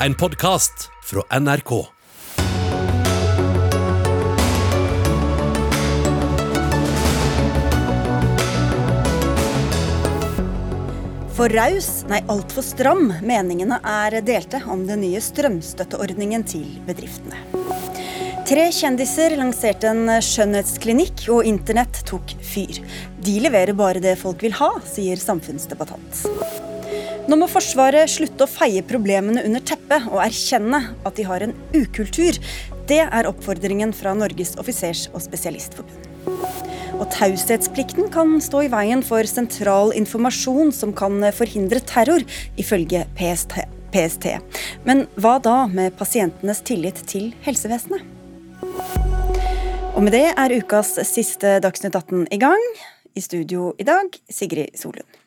en podkast fra NRK. For raus, nei altfor stram. Meningene er delte om den nye strømstøtteordningen til bedriftene. Tre kjendiser lanserte en skjønnhetsklinikk, og internett tok fyr. De leverer bare det folk vil ha, sier samfunnsdebattant. Nå må Forsvaret slutte å feie problemene under teppet og erkjenne at de har en ukultur. Det er oppfordringen fra Norges offisers- og spesialistforbund. Og taushetsplikten kan stå i veien for sentral informasjon som kan forhindre terror, ifølge PST. PST. Men hva da med pasientenes tillit til helsevesenet? Og med det er ukas siste Dagsnytt 18 i gang. I studio i dag, Sigrid Solund.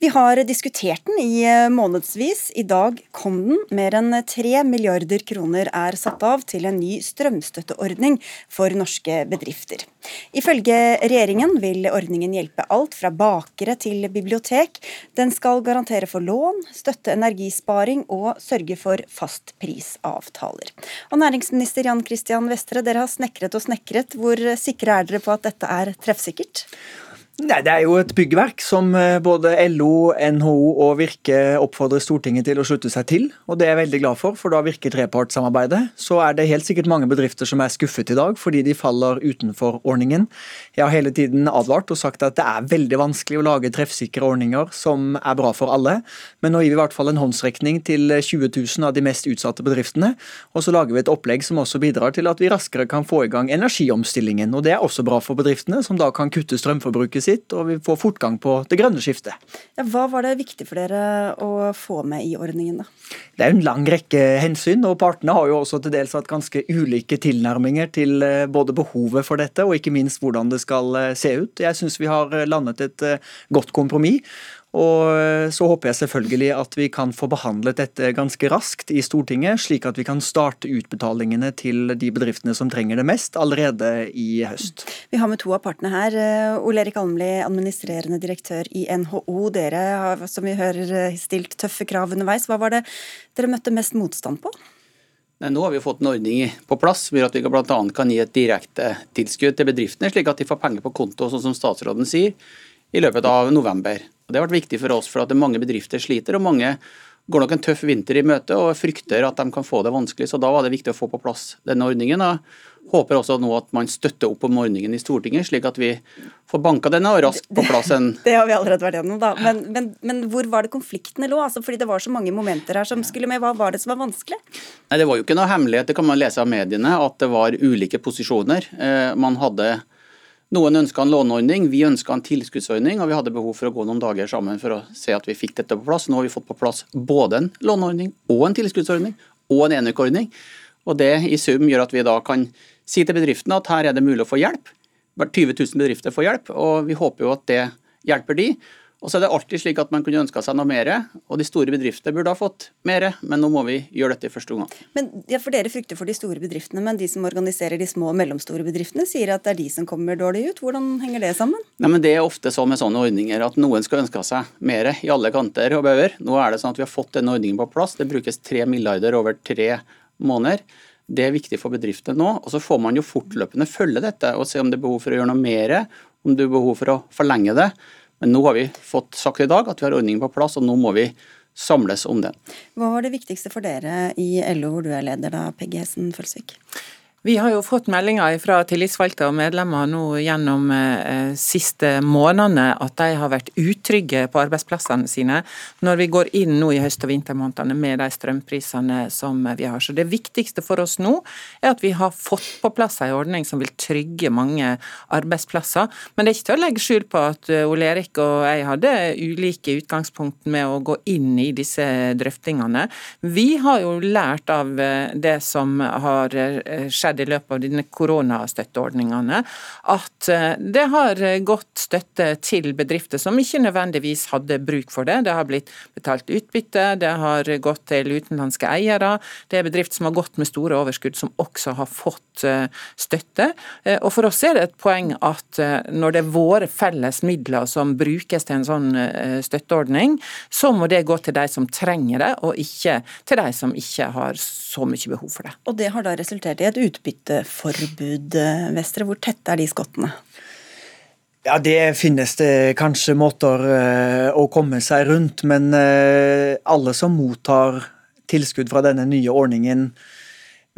Vi har diskutert den i eh, månedsvis. I dag kom den. Mer enn tre milliarder kroner er satt av til en ny strømstøtteordning for norske bedrifter. Ifølge regjeringen vil ordningen hjelpe alt fra bakere til bibliotek. Den skal garantere for lån, støtte energisparing og sørge for fastprisavtaler. Og næringsminister Jan Christian Vestre, dere har snekret og snekret. Hvor sikre er dere på at dette er treffsikkert? Nei, Det er jo et byggverk som eh, både LO, NHO og Virke oppfordrer Stortinget til å slutte seg til. og Det er jeg veldig glad for, for da virker trepartssamarbeidet. Så er det helt sikkert mange bedrifter som er skuffet i dag fordi de faller utenfor ordningen. Jeg har hele tiden advart og sagt at det er veldig vanskelig å lage treffsikre ordninger som er bra for alle. Men nå gir vi i hvert fall en håndsrekning til 20 000 av de mest utsatte bedriftene. Og så lager vi et opplegg som også bidrar til at vi raskere kan få i gang energiomstillingen. og Det er også bra for bedriftene, som da kan kutte strømforbruket sitt sitt, og vi får fortgang på det grønne skiftet. Ja, hva var det viktig for dere å få med i ordningen, da? Det er en lang rekke hensyn, og partene har jo også til dels hatt ganske ulike tilnærminger til eh, både behovet for dette, og ikke minst hvordan det skal eh, se ut. Jeg syns vi har landet et eh, godt kompromiss. Og eh, så håper jeg selvfølgelig at vi kan få behandlet dette ganske raskt i Stortinget, slik at vi kan starte utbetalingene til de bedriftene som trenger det mest, allerede i høst. Vi har med to av partene her. Eh, Ole Erik Almli, administrerende direktør i NHO. Dere har, som vi hører, eh, stilt tøffe krav underveis. Hva var det dere møtte mest motstand på? Nei, nå har vi fått en ordning på plass som gjør at vi bl.a. kan gi et direkte tilskudd til bedriftene, slik at de får penger på konto, sånn som statsråden sier, i løpet av november. Og Det har vært viktig for oss, for at mange bedrifter sliter. og mange går nok en tøff vinter i møte og frykter at de kan få det vanskelig. så Da var det viktig å få på plass denne ordningen. og håper også nå at man støtter opp om ordningen i Stortinget, slik at vi får banka denne og raskt på plass en Det har vi allerede vært gjennom, da. Men, men, men hvor var det konfliktene lå? Altså, fordi det var så mange momenter her som skulle med. Hva var det som var vanskelig? Nei, Det var jo ikke noe hemmelighet, det kan man lese av mediene, at det var ulike posisjoner. Eh, man hadde noen ønska en låneordning, vi ønska en tilskuddsordning, og vi hadde behov for å gå noen dager sammen for å se at vi fikk dette på plass. Nå har vi fått på plass både en låneordning og en tilskuddsordning og en enøkordning. Og det i sum gjør at vi da kan si til bedriftene at her er det mulig å få hjelp. Hvert 20 000 bedrifter får hjelp, og vi håper jo at det hjelper de. Og så er det alltid slik at man kunne ønska seg noe mer, og de store bedriftene burde ha fått mer, men nå må vi gjøre dette i første omgang. Men ja, for Dere frykter for de store bedriftene, men de som organiserer de små og mellomstore bedriftene, sier at det er de som kommer dårlig ut. Hvordan henger det sammen? Nei, men Det er ofte sånn med sånne ordninger at noen skal ønske seg mer i alle kanter og bauger. Nå er det sånn at vi har fått denne ordningen på plass. Det brukes tre milliarder over tre måneder. Det er viktig for bedriftene nå. og Så får man jo fortløpende følge dette og se om det er behov for å gjøre noe mer, om det er behov for å forlenge det. Men nå har vi fått sagt i dag at vi har ordningen på plass, og nå må vi samles om den. Hva var det viktigste for dere i LO, hvor du er leder, da, Peggy Hessen Følsvik? Vi har jo fått meldinger fra tillitsvalgte og medlemmer nå gjennom eh, siste månedene at de har vært utrygge på arbeidsplassene sine når vi går inn nå i høst- og vintermånedene med de strømprisene som vi har. Så Det viktigste for oss nå er at vi har fått på plass en ordning som vil trygge mange arbeidsplasser. Men det er ikke til å legge skjul på at eh, Ole Erik og jeg hadde ulike utgangspunkt med å gå inn i disse drøftingene. Vi har jo lært av eh, det som har eh, skjedd skjedd i løpet av denne koronastøtteordningene, at eh, det har gått støtte til bedrifter som ikke nødvendigvis hadde bruk for det. Det har blitt betalt utbytte, det har gått til utenlandske eiere. Det er bedrifter som har gått med store overskudd, som også har fått eh, støtte. Og For oss er det et poeng at når det er våre felles midler som brukes til en sånn støtteordning, så må det gå til de som trenger det, og ikke til de som ikke har så mye behov for det. Og Det har da resultert i et utbytteforbud, Vestre. Hvor tette er de skottene? Ja, Det finnes det kanskje måter uh, å komme seg rundt, men uh, alle som mottar tilskudd fra denne nye ordningen,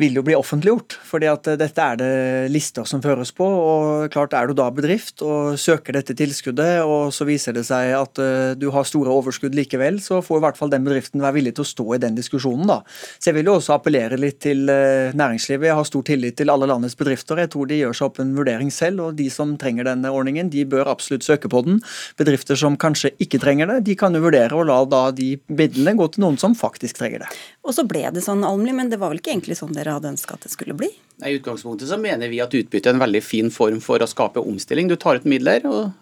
vil jo bli offentliggjort. fordi at eh, dette er det lister som føres på. og klart Er du da bedrift og søker dette tilskuddet, og så viser det seg at uh, du har store overskudd likevel, så får i hvert fall den bedriften være villig til å stå i den diskusjonen. da. Så Jeg vil jo også appellere litt til uh, næringslivet. Jeg har stor tillit til alle landets bedrifter. Jeg tror de gjør seg opp en vurdering selv, og de som trenger denne ordningen, de bør absolutt søke på den. Bedrifter som kanskje ikke trenger det, de kan jo vurdere å la da de midlene gå til noen som faktisk trenger det. Og så ble det sånn, Almli, men det var vel ikke egentlig sånn dere hadde ønska at det skulle bli? I utgangspunktet så mener vi at utbytte er en veldig fin form for å skape omstilling. Du tar ut midler og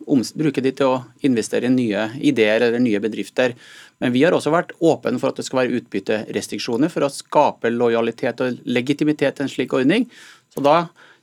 bruker de til å investere i nye ideer eller nye bedrifter. Men vi har også vært åpne for at det skal være utbytterestriksjoner for å skape lojalitet og legitimitet til en slik ordning. Så da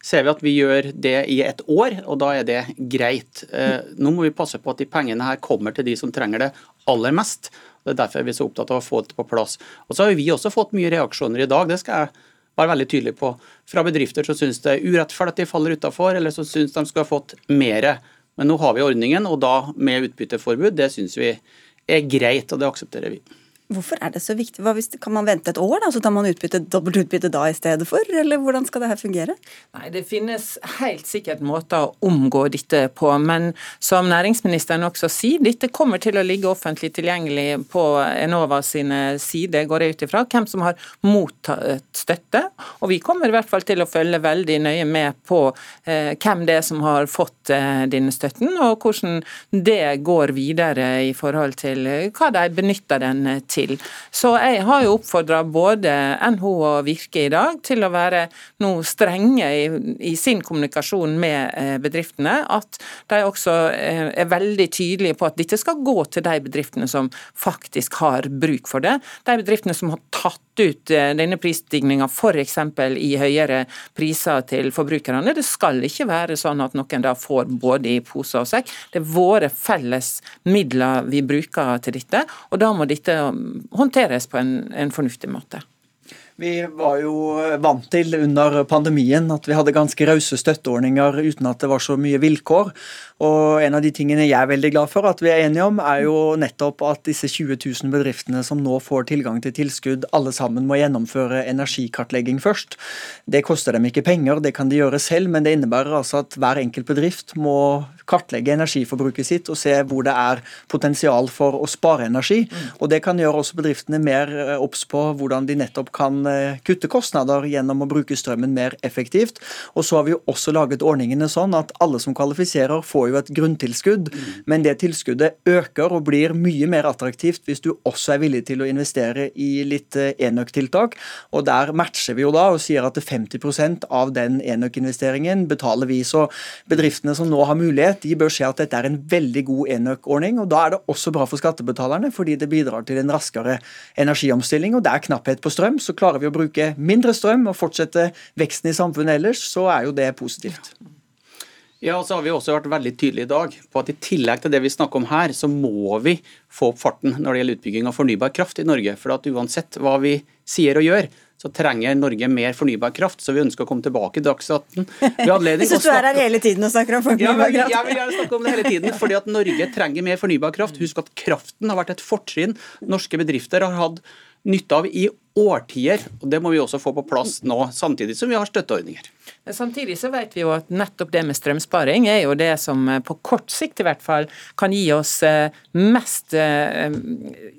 ser vi at vi gjør det i et år, og da er det greit. Eh, nå må vi passe på at de pengene her kommer til de som trenger det aller mest. Det er derfor vi er så opptatt av å få det på plass. Og så har vi også fått mye reaksjoner i dag, det skal jeg være veldig tydelig på. Fra bedrifter som syns det er urettferdig at de faller utafor, eller som syns de skulle ha fått mer. Men nå har vi ordningen, og da med utbytteforbud, det syns vi er greit, og det aksepterer vi. Hvorfor er det så viktig? Hvis, kan man vente et år, da, så tar man utbytte, dobbelt utbytte da i stedet for? Eller hvordan skal det her fungere? Nei, Det finnes helt sikkert måter å omgå dette på, men som næringsministeren også sier, dette kommer til å ligge offentlig tilgjengelig på Enova sine sider, går jeg ut ifra, hvem som har mottatt støtte. Og vi kommer i hvert fall til å følge veldig nøye med på eh, hvem det er som har fått eh, denne støtten, og hvordan det går videre i forhold til eh, hva de benytter den til til. Så jeg har jo oppfordra både NHO og Virke i dag til å være noe strenge i, i, sin kommunikasjon med eh, bedriftene. At de også eh, er veldig tydelige på at dette skal gå til de bedriftene som faktisk har bruk for det. De bedriftene som har tatt ut eh, denne prisstigninga f.eks. i høyere priser til forbrukerne. Det skal ikke være sånn at noen da får både i pose og sekk. Det er våre felles midler vi bruker til dette, og da må dette håndteres på en, en fornuftig måte. Vi var jo vant til under pandemien at vi hadde ganske rause støtteordninger uten at det var så mye vilkår. Og En av de tingene jeg er veldig glad for at vi er enige om, er jo nettopp at disse 20 000 bedriftene som nå får tilgang til tilskudd, alle sammen må gjennomføre energikartlegging først. Det koster dem ikke penger, det kan de gjøre selv, men det innebærer altså at hver enkelt bedrift må kartlegge energiforbruket sitt og se hvor det er potensial for å spare energi. Og Det kan gjøre også bedriftene mer eh, obs på hvordan de nettopp kan eh, kutte kostnader gjennom å bruke strømmen mer effektivt. Og så har vi jo også laget ordningene sånn at alle som kvalifiserer, får jo et grunntilskudd, men det tilskuddet øker og blir mye mer attraktivt hvis du også er villig til å investere i litt eh, enøktiltak. Og der matcher vi jo da og sier at 50% av den enøkinvesteringen betaler vi. Så bedriftene som nå har mulighet, de bør se at dette er en veldig god enøkordning. Og da er det også bra for skattebetalerne, fordi det bidrar til en raskere energiomstilling. Og det er knapphet på strøm, så klarer vi å bruke mindre strøm og fortsette veksten i samfunnet ellers, så er jo det positivt. Ja, og så har Vi også vært veldig tydelige i dag på at i tillegg til det vi snakker om her, så må vi få opp farten når det gjelder utbygging av fornybar kraft i Norge. For at uansett hva vi sier og gjør, så trenger Norge mer fornybar kraft. Så vi ønsker å komme tilbake i Dagsnytt 18. Jeg syns du er her hele tiden og snakker om fornybar kraft. Ja, jeg vil gjerne snakke om det hele tiden, fordi at Norge trenger mer fornybar kraft. Husk at kraften har vært et fortrinn norske bedrifter har hatt nytte av i årtier. og Det må vi også få på plass nå, samtidig som vi har støtteordninger. Samtidig så vet vi jo at nettopp det med strømsparing er jo det som eh, på kort sikt i hvert fall kan gi oss eh, mest eh,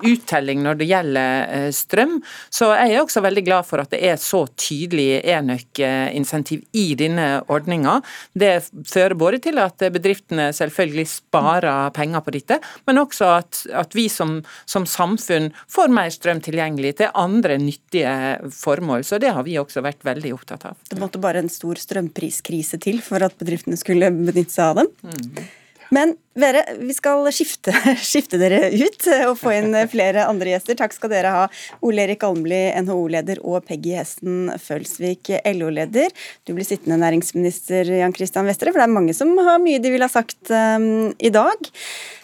uttelling når det gjelder strøm. Så jeg er også veldig glad for at det er så tydelig enøk-insentiv i denne ordninga. Det fører både til at bedriftene selvfølgelig sparer penger på dette, men også at, at vi som, som samfunn får mer strøm tilgjengelig til andre nyttige formål. Så det har vi også vært veldig opptatt av. Det måtte bare en stor strømpriskrise til for at bedriftene skulle benytte seg av dem. Mm. Men Vere, vi skal skifte, skifte, dere ut og få inn flere andre gjester. Takk skal dere ha, Ole Erik Almli, NHO-leder, og Peggy Hesten Følsvik, LO-leder. Du blir sittende næringsminister, Jan Christian Vestre, for det er mange som har mye de vil ha sagt um, i dag.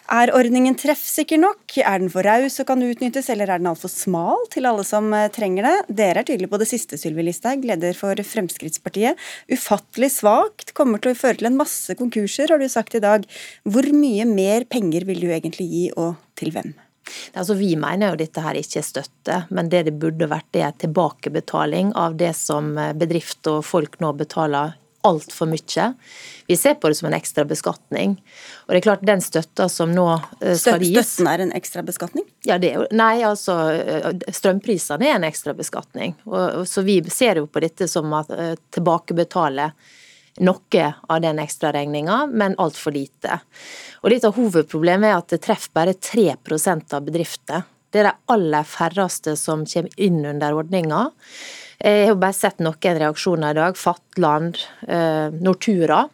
Er ordningen treffsikker nok? Er den for raus og kan utnyttes, eller er den altfor smal til alle som eh, trenger det? Dere er tydelige på det siste, Sylvi Listhaug, leder for Fremskrittspartiet. Ufattelig svakt, kommer til å føre til en masse konkurser, har du sagt i dag. Hvor mye mer penger vil du egentlig gi, og til hvem? Altså, vi mener jo dette her ikke er støtte, men det det burde vært, det er tilbakebetaling av det som eh, bedrift og folk nå betaler altfor mye. Vi ser på det som en ekstra beskatning. Og det er klart, den støtta som nå eh, skal gis Støtten er en ekstra beskatning? Ja, det er jo, nei, altså eh, strømprisene er en ekstra beskatning. Så vi ser jo på dette som at uh, tilbakebetale noe av den ekstraregninga, men altfor lite. Og Litt av hovedproblemet er at det treffer bare 3 av bedrifter. Det er de aller færreste som kommer inn under ordninga. Jeg har bare sett noen reaksjoner i dag. Fatland, eh, Nortura.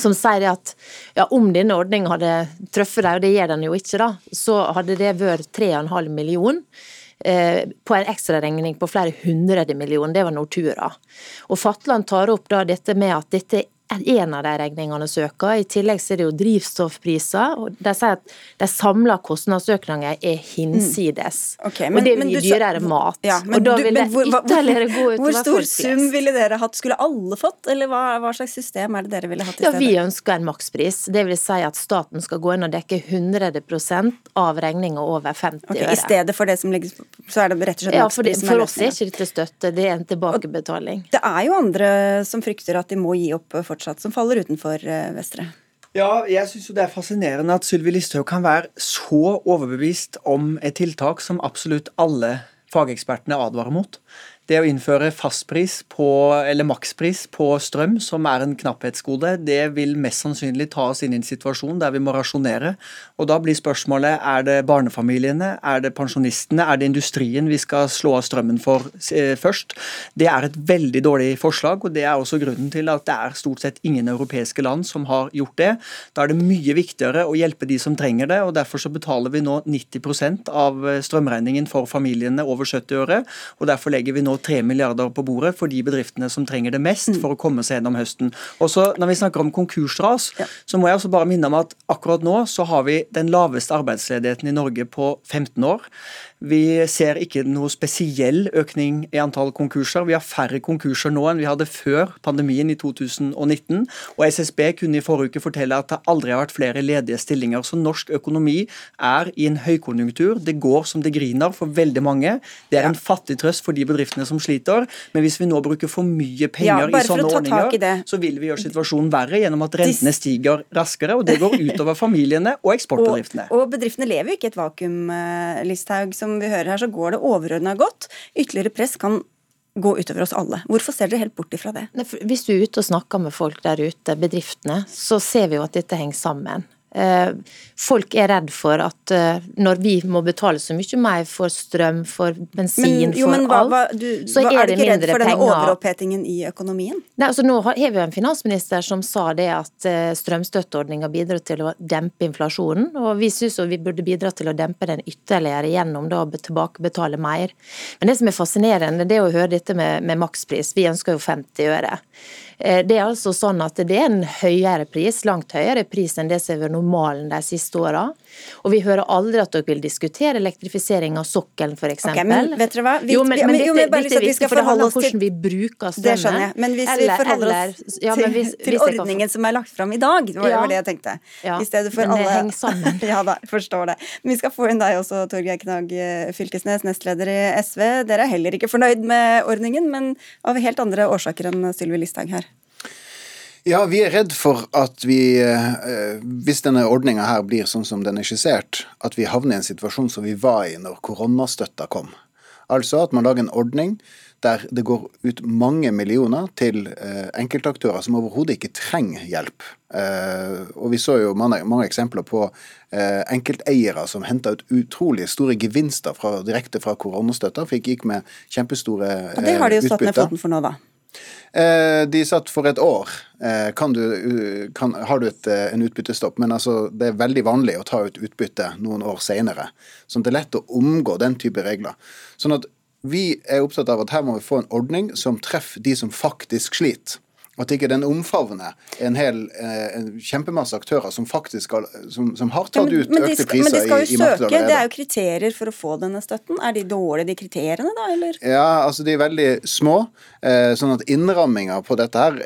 Som sier at ja, om denne ordninga hadde truffet dem, og det gjør den jo ikke, da, så hadde det vært 3,5 millioner eh, på en ekstraregning på flere hundre millioner. Det var Nortura. Og Fatland tar opp da dette med at dette en av de regningene søker. I tillegg så er det jo drivstoffpriser. og De sier at de samla kostnadsøkningene er hinsides. Mm. Okay, men, og det blir dyrere mat. Ja, og da vil det ytterligere gå utover Hvor stor sum ville dere hatt? Skulle alle fått, eller hva, hva, slags system er det dere ville hatt i stedet? Ja, Vi ønsker en makspris. Det vil si at staten skal gå inn og dekke 100 av regninga over 50 okay, øre. I stedet for det som legges så er det rett og slett ja, for, det, for oss er ikke dette støtte, det er en tilbakebetaling. Og det er jo andre som frykter at de må gi opp fortsatt fortsatt som faller utenfor eh, Vestre? Ja, jeg syns det er fascinerende at Sylvi Listhaug kan være så overbevist om et tiltak som absolutt alle fagekspertene advarer mot. Det å innføre fastpris på, eller makspris på strøm, som er en knapphetsgode, det vil mest sannsynlig ta oss inn i en situasjon der vi må rasjonere. Og Da blir spørsmålet er det barnefamiliene, er det pensjonistene, er det industrien vi skal slå av strømmen for eh, først? Det er et veldig dårlig forslag, og det er også grunnen til at det er stort sett ingen europeiske land som har gjort det. Da er det mye viktigere å hjelpe de som trenger det, og derfor så betaler vi nå 90% av strømregningen for familiene over 70 øre, og derfor legger vi nå 3 milliarder på bordet for de bedriftene som trenger det mest for å komme seg gjennom høsten. Og så Når vi snakker om konkursras, ja. så må jeg også bare minne om at akkurat nå så har vi den laveste arbeidsledigheten i Norge på 15 år. Vi ser ikke noe spesiell økning i antall konkurser. Vi har færre konkurser nå enn vi hadde før pandemien i 2019. Og SSB kunne i forrige uke fortelle at det aldri har vært flere ledige stillinger. Så norsk økonomi er i en høykonjunktur. Det går som det griner for veldig mange. Det er en fattig trøst for de bedriftene som sliter. Men hvis vi nå bruker for mye penger ja, i sånne ordninger, i så vil vi gjøre situasjonen verre gjennom at rentene stiger raskere. Og det går utover familiene og eksportbedriftene. Og, og bedriftene lever jo ikke i et vakuum, Listhaug. som vi hører her, så går det overordna godt. Ytterligere press kan gå utover oss alle. Hvorfor ser dere helt bort ifra det? Hvis du er ute og snakker med folk der ute, bedriftene, så ser vi jo at dette henger sammen. Eh, folk er redd for at eh, når vi må betale så mye mer for strøm, for bensin, men, jo, men, for hva, alt, du, så er, er det mindre penger. Er du ikke redd for denne overopphetingen i økonomien? Nei, altså Nå har vi en finansminister som sa det at eh, strømstøtteordninga bidrar til å dempe inflasjonen. Og vi syns vi burde bidra til å dempe den ytterligere gjennom da å tilbakebetale mer. Men det som er fascinerende, det er å høre dette med, med makspris. Vi ønsker jo 50 øre. Eh, det er altså sånn at det er en høyere pris, langt høyere pris enn det som har vært normalen de siste åra. Og vi hører aldri at dere vil diskutere elektrifisering av sokkelen, f.eks. Okay, men vet dere hva? Vi, jo, men, men dette, dette, dette er viktig, for det handler om hvordan vi bruker strømmen. Det skjønner jeg. Men hvis eller, vi forholder oss eller, ja, til, hvis, til hvis ordningen kan... som er lagt fram i dag, det var, ja, var det jeg tenkte. Ja, I stedet for men det henger sammen. ja da, forstår det. Men vi skal få inn deg også, Torgeir Knag Fylkesnes, nestleder i SV. Dere er heller ikke fornøyd med ordningen, men av helt andre årsaker enn Sylvi Listhaug her. Ja, vi er redd for at vi, eh, hvis denne ordninga her blir sånn som den er skissert, at vi havner i en situasjon som vi var i når koronastøtta kom. Altså at man lager en ordning der det går ut mange millioner til eh, enkeltaktører som overhodet ikke trenger hjelp. Eh, og Vi så jo mange, mange eksempler på enkelteiere som henta ut utrolig store gevinster fra, direkte fra koronastøtta. Fikk gikk med kjempestore utbytter. Og det har de jo satt ned foten for nå, da. Eh, de satt for et år. Eh, kan du, kan, har du et, eh, en utbyttestopp, men altså, det er veldig vanlig å ta ut utbytte noen år senere. Sånn det er lett å omgå den type regler. Sånn at vi er opptatt av at her må vi få en ordning som treffer de som faktisk sliter. At ikke den omfavner en hel eh, en kjempemasse aktører som faktisk skal, som, som har tatt ut men, økte skal, priser men de skal jo i, i markedet søke, Det er jo kriterier for å få denne støtten. Er de dårlige, de kriteriene, da? eller? Ja, altså de er veldig små. Eh, sånn at innramminga på dette her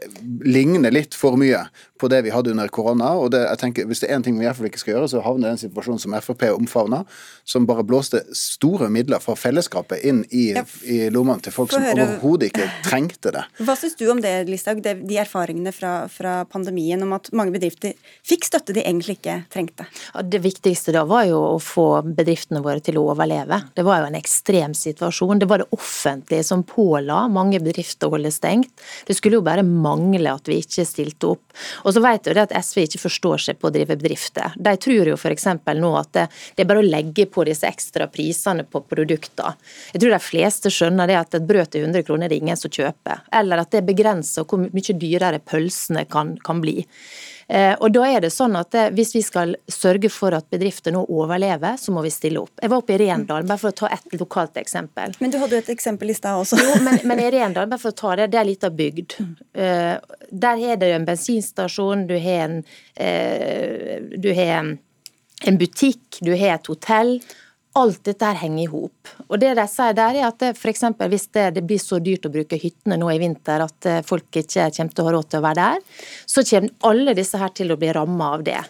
ligner litt for mye på det vi hadde under korona. og det, jeg tenker, Hvis det er én ting vi i hvert fall ikke skal gjøre, så havner den situasjonen som Frp omfavna, som bare blåste store midler fra fellesskapet inn i, ja, i lommene til folk som overhodet ikke trengte det. Hva syns du om det, Listhaug? de erfaringene fra, fra, pandemien om at mange bedrifter fikk støtte de egentlig ikke trengte? Ja, det viktigste da var jo å få bedriftene våre til å overleve. Det var jo en ekstrem situasjon. Det var det offentlige som påla mange bedrifter å holde stengt. Det skulle jo bare mangle at vi ikke stilte opp. Og så vet jo det at SV ikke forstår seg på å drive bedrifter. De tror jo f.eks. nå at det, det, er bare å legge på disse ekstra prisene på produkter. Jeg tror de fleste skjønner det at et brød til 100 kroner er det ingen som kjøper. Eller at det begrenser hvor mye dyrere pølsene kan, kan bli. Eh, og da er det sånn at eh, Hvis vi skal sørge for at bedrifter nå overlever, så må vi stille opp. Jeg var oppe i Rendalen, bare for å ta et lokalt eksempel. Men du hadde jo et eksempel i stad også. Jo, men, men i Rendalen, bare for å ta det, det er litt av bygd. Uh, der er det en bensinstasjon, du har en, du har en butikk, du har et hotell. Alt dette her henger i hop. Og det de sier der er at f.eks. hvis det, det, blir så dyrt å bruke hyttene nå i vinter at folk ikke kommer til å ha råd til å være der, så kommer alle disse her til å bli ramma av det.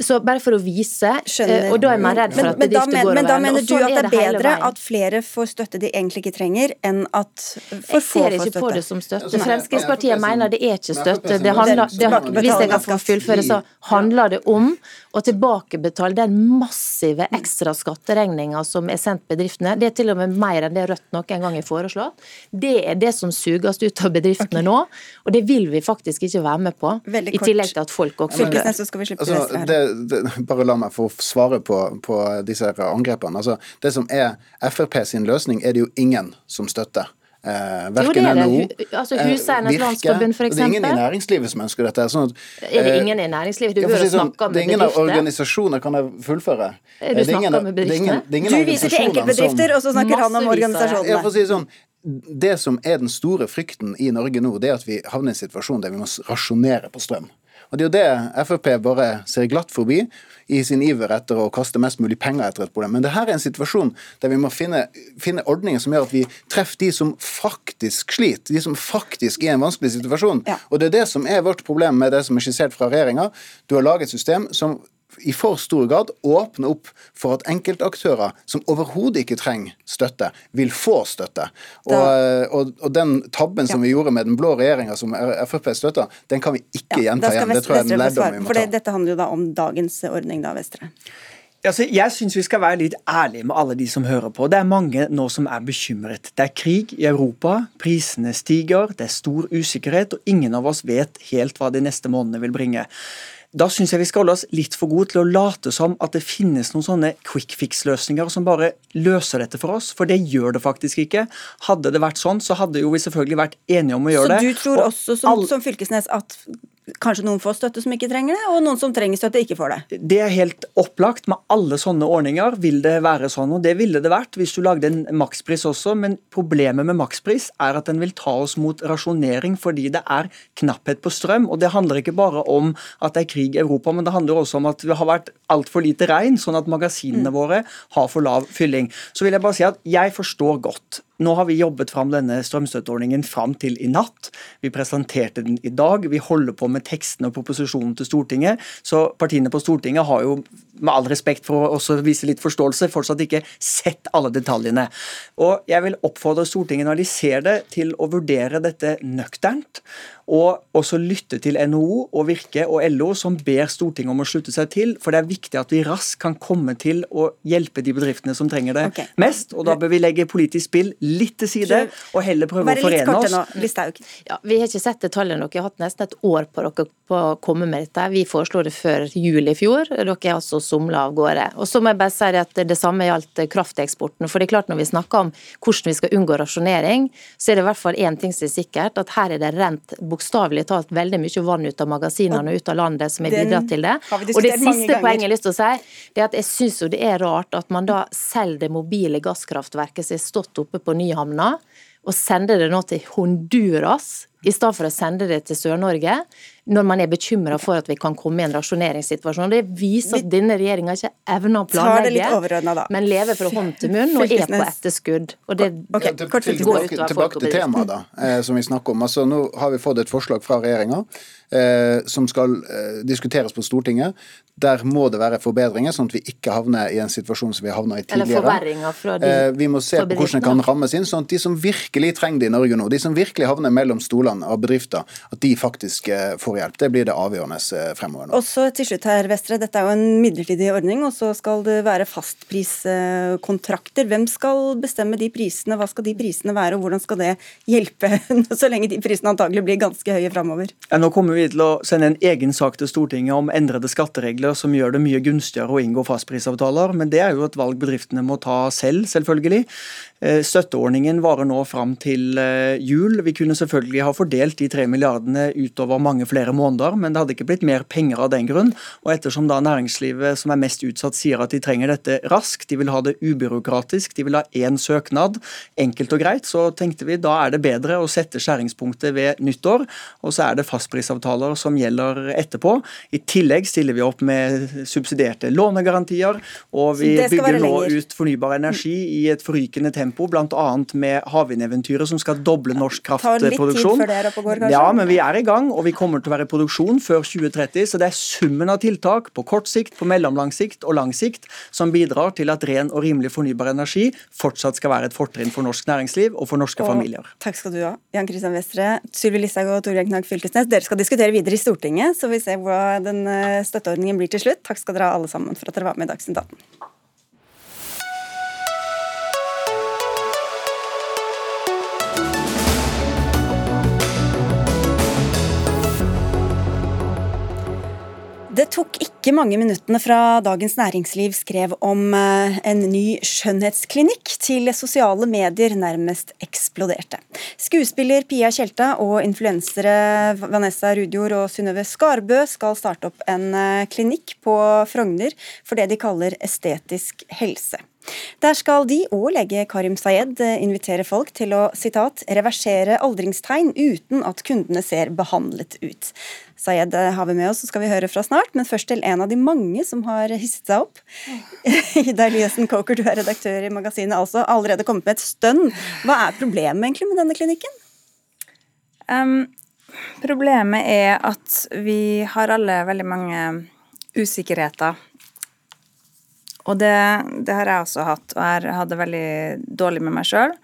Så bare for å vise, Skjønner. og da er man redd for at bedrifter går over. Men da mener du at det er bedre at flere får støtte de egentlig ikke trenger, enn at for få får støtte? Jeg ser ikke på det som støtte. Fremskrittspartiet mener det er ikke støtte. Det handler, det, hvis jeg kan få fullføre, så handler det om å tilbakebetale den massive ekstra skatteregninga som er sendt bedriftene. Det er til og med mer enn det Rødt noen gang har foreslått. Det er det som suges ut av bedriftene nå, og det vil vi faktisk ikke være med på. I tillegg til at folk også dør det, det, bare la meg få svare på, på disse angrepene. Altså, det som er Frp sin løsning, er det jo ingen som støtter. Eh, verken NHO, altså, Huseiernes Landsforbund f.eks. Det er ingen i næringslivet som ønsker dette. Sånn at, er det eh, ingen i næringslivet? Du bør si sånn, snakke med bedrifter. Det er ingen av organisasjonene, kan jeg fullføre? Du snakker med bedrifter? Du viser til enkeltbedrifter, og så snakker han om organisasjonene. Ja, for å si sånn, det som er den store frykten i Norge nå, det er at vi havner i en situasjon der vi må rasjonere på strøm. Og Det er jo det Frp bare ser glatt forbi i sin iver etter å kaste mest mulig penger etter et problem. Men det her er en situasjon der vi må finne, finne ordninger som gjør at vi treffer de som faktisk sliter, de som faktisk er i en vanskelig situasjon. Ja. Og Det er det som er vårt problem med det som er skissert fra regjeringa. Du har laget et system som i for stor grad åpne opp for at enkeltaktører som overhodet ikke trenger støtte, vil få støtte. Og, og, og den tabben som vi gjorde med den blå regjeringa som Frp støtta, den kan vi ikke ja, gjenta igjen. Det tror jeg er en lærdom vi må ta. For dette handler jo da om dagens ordning, da, Vestre. Altså, jeg syns vi skal være litt ærlige med alle de som hører på. Det er mange nå som er bekymret. Det er krig i Europa, prisene stiger, det er stor usikkerhet, og ingen av oss vet helt hva de neste månedene vil bringe. Da syns jeg vi skal holde oss litt for gode til å late som at det finnes noen sånne quick fix-løsninger som bare løser dette for oss, for det gjør det faktisk ikke. Hadde det vært sånn, så hadde jo vi selvfølgelig vært enige om å gjøre det. Så du tror også, som, som Fylkesnes, at kanskje noen får støtte som ikke trenger det, og noen som trenger støtte, ikke får det. Det er helt opplagt. Med alle sånne ordninger vil det være sånn, og det ville det vært hvis du lagde en makspris også. Men problemet med makspris er at den vil ta oss mot rasjonering fordi det er knapphet på strøm. Og det handler ikke bare om at det er krig i Europa, men det handler også om at det har vært altfor lite regn, sånn at magasinene mm. våre har for lav fylling. Så vil jeg bare si at jeg forstår godt nå har vi jobbet fram denne strømstøtteordningen fram til i natt. Vi presenterte den i dag. Vi holder på med tekstene og proposisjonen til Stortinget. Så partiene på Stortinget har jo, med all respekt for å også vise litt forståelse, fortsatt ikke sett alle detaljene. Og jeg vil oppfordre Stortinget når de ser det, til å vurdere dette nøkternt. og også lytte til NHO og Virke og LO, som ber Stortinget om å slutte seg til. For det er viktig at vi raskt kan komme til å hjelpe de bedriftene som trenger det okay. mest. Og da bør vi legge politisk spill litt til side, og heller prøve å forene oss. nå, Ja, Vi har ikke sett detaljene. Dere har hatt nesten et år på dere på å komme med dette. Vi foreslo det før jul i fjor. Dere har altså somla av gårde. Og så må jeg bare si at det samme gjaldt krafteksporten. For det er klart når vi snakker om hvordan vi skal unngå rasjonering, så er det i hvert fall én ting som er sikkert, at her er det rent bokstavelig talt veldig mye vann ut av magasinene og ut av landet som har bidratt til det. Og det siste poenget jeg har lyst til å si, det er at jeg syns det er rart at man da selger det mobile gasskraftverket som har stått oppe på Nyhamna, og sender det nå til Honduras i stedet for å sende det til Sør-Norge, når man er bekymra for at vi kan komme i en rasjoneringssituasjon. Det viser at denne regjeringa ikke evner å planlegge, men lever fra hånd til munn og er på etterskudd. Og det okay. Ja, til- går tilbake, utover tilbake til temaet da, eh, som vi snakker om. Altså, nå har vi fått et forslag fra regjeringa eh, som skal eh, diskuteres på Stortinget. Der må det være forbedringer, sånn at vi ikke havner i en situasjon som vi havna i Eller tidligere. forverringer fra de vi må se på hvordan det kan rammes inn, sånn at de som virkelig trenger det i Norge nå, de som virkelig havner mellom stolene av bedrifter, at de faktisk eh, får hjelp. Det blir det avgjørende eh, fremover nå. Og så til slutt her, Vestre. Dette er jo en midlertidig ordning, og så skal det være fastpriskontrakter. Hvem skal bestemme de prisene? Hva skal de prisene være, og hvordan skal det hjelpe, så lenge de prisene antagelig blir ganske høye fremover? Ja, nå kommer vi til å sende en egen sak til Stortinget om endrede skatteregler som gjør det mye gunstigere å inngå fastprisavtaler, men det er jo et valg bedriftene må ta selv, selvfølgelig. Eh, Støtteordningen varer nå fram til jul. Vi kunne selvfølgelig ha fordelt de tre milliardene utover mange flere måneder, men det hadde ikke blitt mer penger av den grunn. Og ettersom da næringslivet som er mest utsatt sier at de trenger dette raskt, de vil ha det ubyråkratisk, de vil ha én søknad, enkelt og greit, så tenkte vi da er det bedre å sette skjæringspunktet ved nyttår, og så er det fastprisavtaler som gjelder etterpå. I tillegg stiller vi opp med subsidierte lånegarantier, og vi bygger nå ut fornybar energi i et forrykende tempo, bl.a. med havvindeventyret som skal doble norsk kraftproduksjon. Før det er oppe og går, kanskje? Ja, men vi er i gang, og vi kommer til å være i produksjon før 2030, så det er summen av tiltak på kort sikt, på mellomlang sikt og lang sikt som bidrar til at ren og rimelig fornybar energi fortsatt skal være et fortrinn for norsk næringsliv og for norske Og familier. Takk skal du ha. Jan Christian Vestre, Sylvi Listhaug og Torgeir Knag Fylkesnes, dere skal diskutere videre i Stortinget, så vi ser hva den eh, støtteordningen blir til slutt. Takk skal dere ha alle sammen for at dere var med i Dagsnytt 18. Det tok ikke mange minuttene fra Dagens Næringsliv skrev om eh, en ny skjønnhetsklinikk til sosiale medier nærmest eksploderte. Skuespiller Pia Tjelta og influensere Vanessa Rudjord og Synnøve Skarbø skal starte opp en eh, klinikk på Frogner for det de kaller estetisk helse. Der skal de og lege Karim Sayed eh, invitere folk til å sitat, reversere aldringstegn uten at kundene ser behandlet ut. Sayed eh, har vi med oss, så skal vi høre fra snart, men først til en av de mange som har hisset seg opp. Ida Eliassen Coker, du er redaktør i magasinet, altså allerede kommet med et stønn. Hva er problemet egentlig med denne klinikken? Um, problemet er at vi har alle veldig mange usikkerheter. Og det, det har jeg også hatt, og jeg hadde det veldig dårlig med meg sjøl.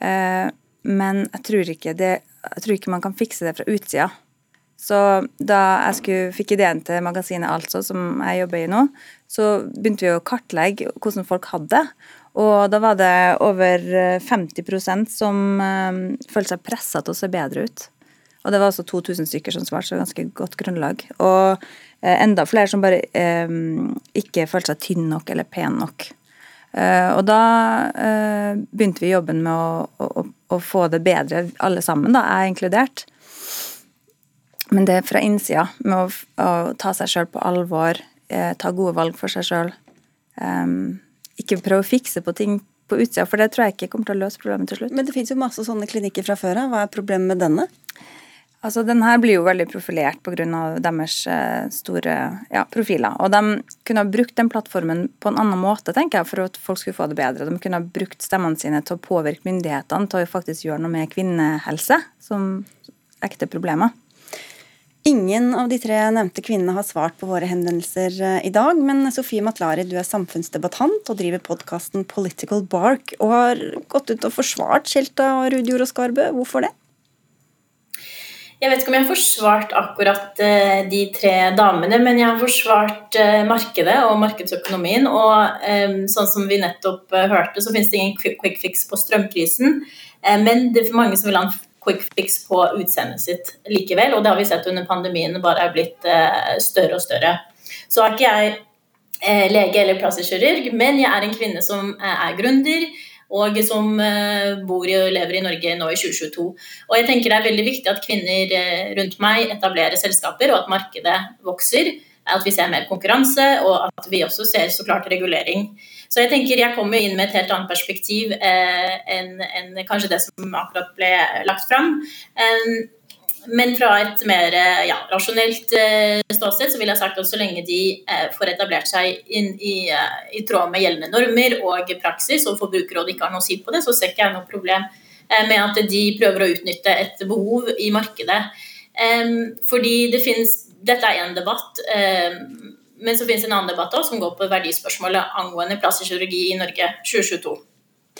Eh, men jeg tror, det, jeg tror ikke man kan fikse det fra utsida. Så da jeg skulle, fikk ideen til magasinet Altså, som jeg jobber i nå, så begynte vi å kartlegge hvordan folk hadde det. Og da var det over eh, 50% som eh, følte seg pressa til å se bedre ut. Og det var altså 2000 stykker som svarte, så ganske godt grunnlag. Og eh, enda flere som bare eh, ikke følte seg tynn nok eller pen nok. Eh, og da eh, begynte vi jobben med å, å, å få det bedre, alle sammen, da, jeg inkludert. Men det er fra innsida, med å, å ta seg sjøl på alvor, eh, ta gode valg for seg sjøl. ikke prøve å fikse på ting på utsida, for det tror jeg ikke kommer til å løse problemet til slutt. Men det finnes jo masse sånne klinikker fra før av. Hva er problemet med denne? Altså, Den her blir jo veldig profilert pga. deres eh, store ja, profiler. Og de kunne ha brukt den plattformen på en annen måte tenker jeg, for at folk skulle få det bedre. De kunne ha brukt stemmene sine til å påvirke myndighetene til å faktisk gjøre noe med kvinnehelse, som ekte problemer. Ingen av de tre nevnte kvinnene har svart på våre henvendelser eh, i dag, men Sofie Matlari, du er samfunnsdebattant og driver podkasten Political Bark, og har gått ut og forsvart Tjelta og Rudjord og Skarbø. Hvorfor det? Jeg vet ikke om jeg har forsvart akkurat uh, de tre damene, men jeg har forsvart uh, markedet og markedsøkonomien. Og um, sånn som vi nettopp hørte, så finnes det ingen quick fix på strømprisen. men det er mange som vil ha en quick fix på utseendet sitt likevel, og det har vi sett under pandemien bare er blitt større og større. Så er ikke jeg lege eller plastikkirurg, men jeg er en kvinne som er gründer og som eh, bor og lever i Norge nå i 2022. Og jeg tenker Det er veldig viktig at kvinner eh, rundt meg etablerer selskaper, og at markedet vokser. At vi ser mer konkurranse, og at vi også ser så klart regulering. Så jeg tenker jeg kommer inn med et helt annet perspektiv eh, enn en kanskje det som akkurat ble lagt fram. Men fra et mer eh, ja, rasjonelt eh, ståsted så vil jeg sagt at så lenge de eh, får etablert seg inn i, i, tråd med gjeldende normer og praksis, og Forbrukerrådet ikke har noe å si på det, så ser ikke jeg noe problem med at de prøver å utnytte et behov i markedet. Fordi det finnes Dette er én debatt. Men så finnes en annen debatt også, som går på verdispørsmålet angående plastisk kirurgi i Norge 2022.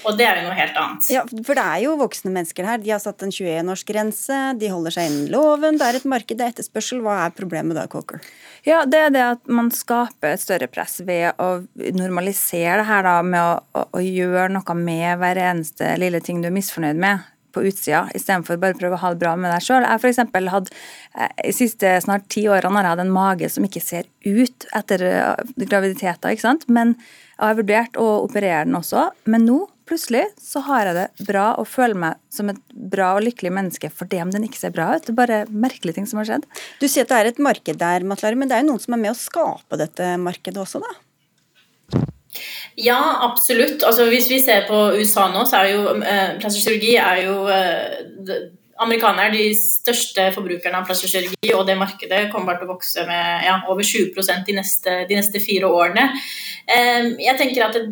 Og det er jo noe helt annet. Ja, For det er jo voksne mennesker her. De har satt en 21-årsgrense, de holder seg innen loven. Det er et marked, det er etterspørsel. Hva er problemet da, Cocker? Ja, Det er det at man skaper et større press ved å normalisere det her da, med å, å, å gjøre noe med hver eneste lille ting du er misfornøyd med på utsida, istedenfor bare å prøve å ha det bra med deg sjøl. Jeg f.eks. hadde i de siste snart ti årene har jeg hatt en mage som ikke ser ut etter eh, graviditeter, ikke sant. Men jeg har vurdert å operere den også. Men nå plutselig så har jeg det bra og føler meg som et bra og lykkelig menneske for det om den ikke ser bra ut. Det er bare merkelige ting som har skjedd. Du sier at det er et marked der, Matlari, men det er jo noen som er med å skape dette markedet også, da? Ja, absolutt. Altså, hvis vi ser på USA nå, så er jo eh, plastisk kirurgi er jo eh, Amerikanere er de største forbrukerne av plastisk kirurgi, og det markedet kommer bare til å vokse med ja, over 20 de neste, de neste fire årene. Eh, jeg tenker at det,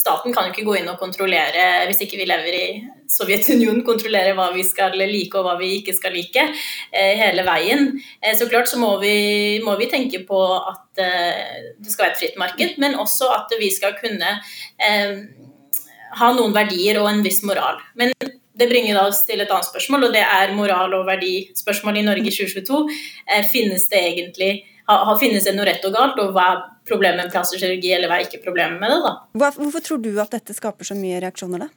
staten kan jo ikke gå inn og kontrollere, hvis ikke vi lever i Sovjetunionen, kontrollere hva vi skal like og hva vi ikke skal like eh, hele veien. Eh, så klart så må vi, må vi tenke på at eh, det skal være et fritt marked, men også at vi skal kunne ha noen verdier og en viss moral. Men det bringer oss til et annet spørsmål, og det er moral- og verdispørsmål i Norge i 2022. Finnes det egentlig finnes det noe rett og galt, og hva problemet med plasterkirurgi, eller hva er ikke problemet med det? da? Hvorfor tror du at dette skaper så mye reaksjoner, da?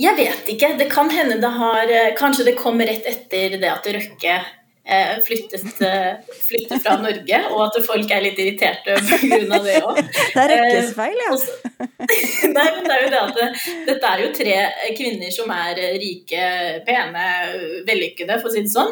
Jeg vet ikke. Det kan hende det har eh, Kanskje det kommer rett etter det at Røkke Eh, flyttet, eh, flyttet, fra Norge, og at folk er litt irriterte pga. det òg. Det er rekkesfeil, ja. Nei, men det er jo det at det, dette er jo tre kvinner som er rike, pene, vellykkede, for å si det sånn,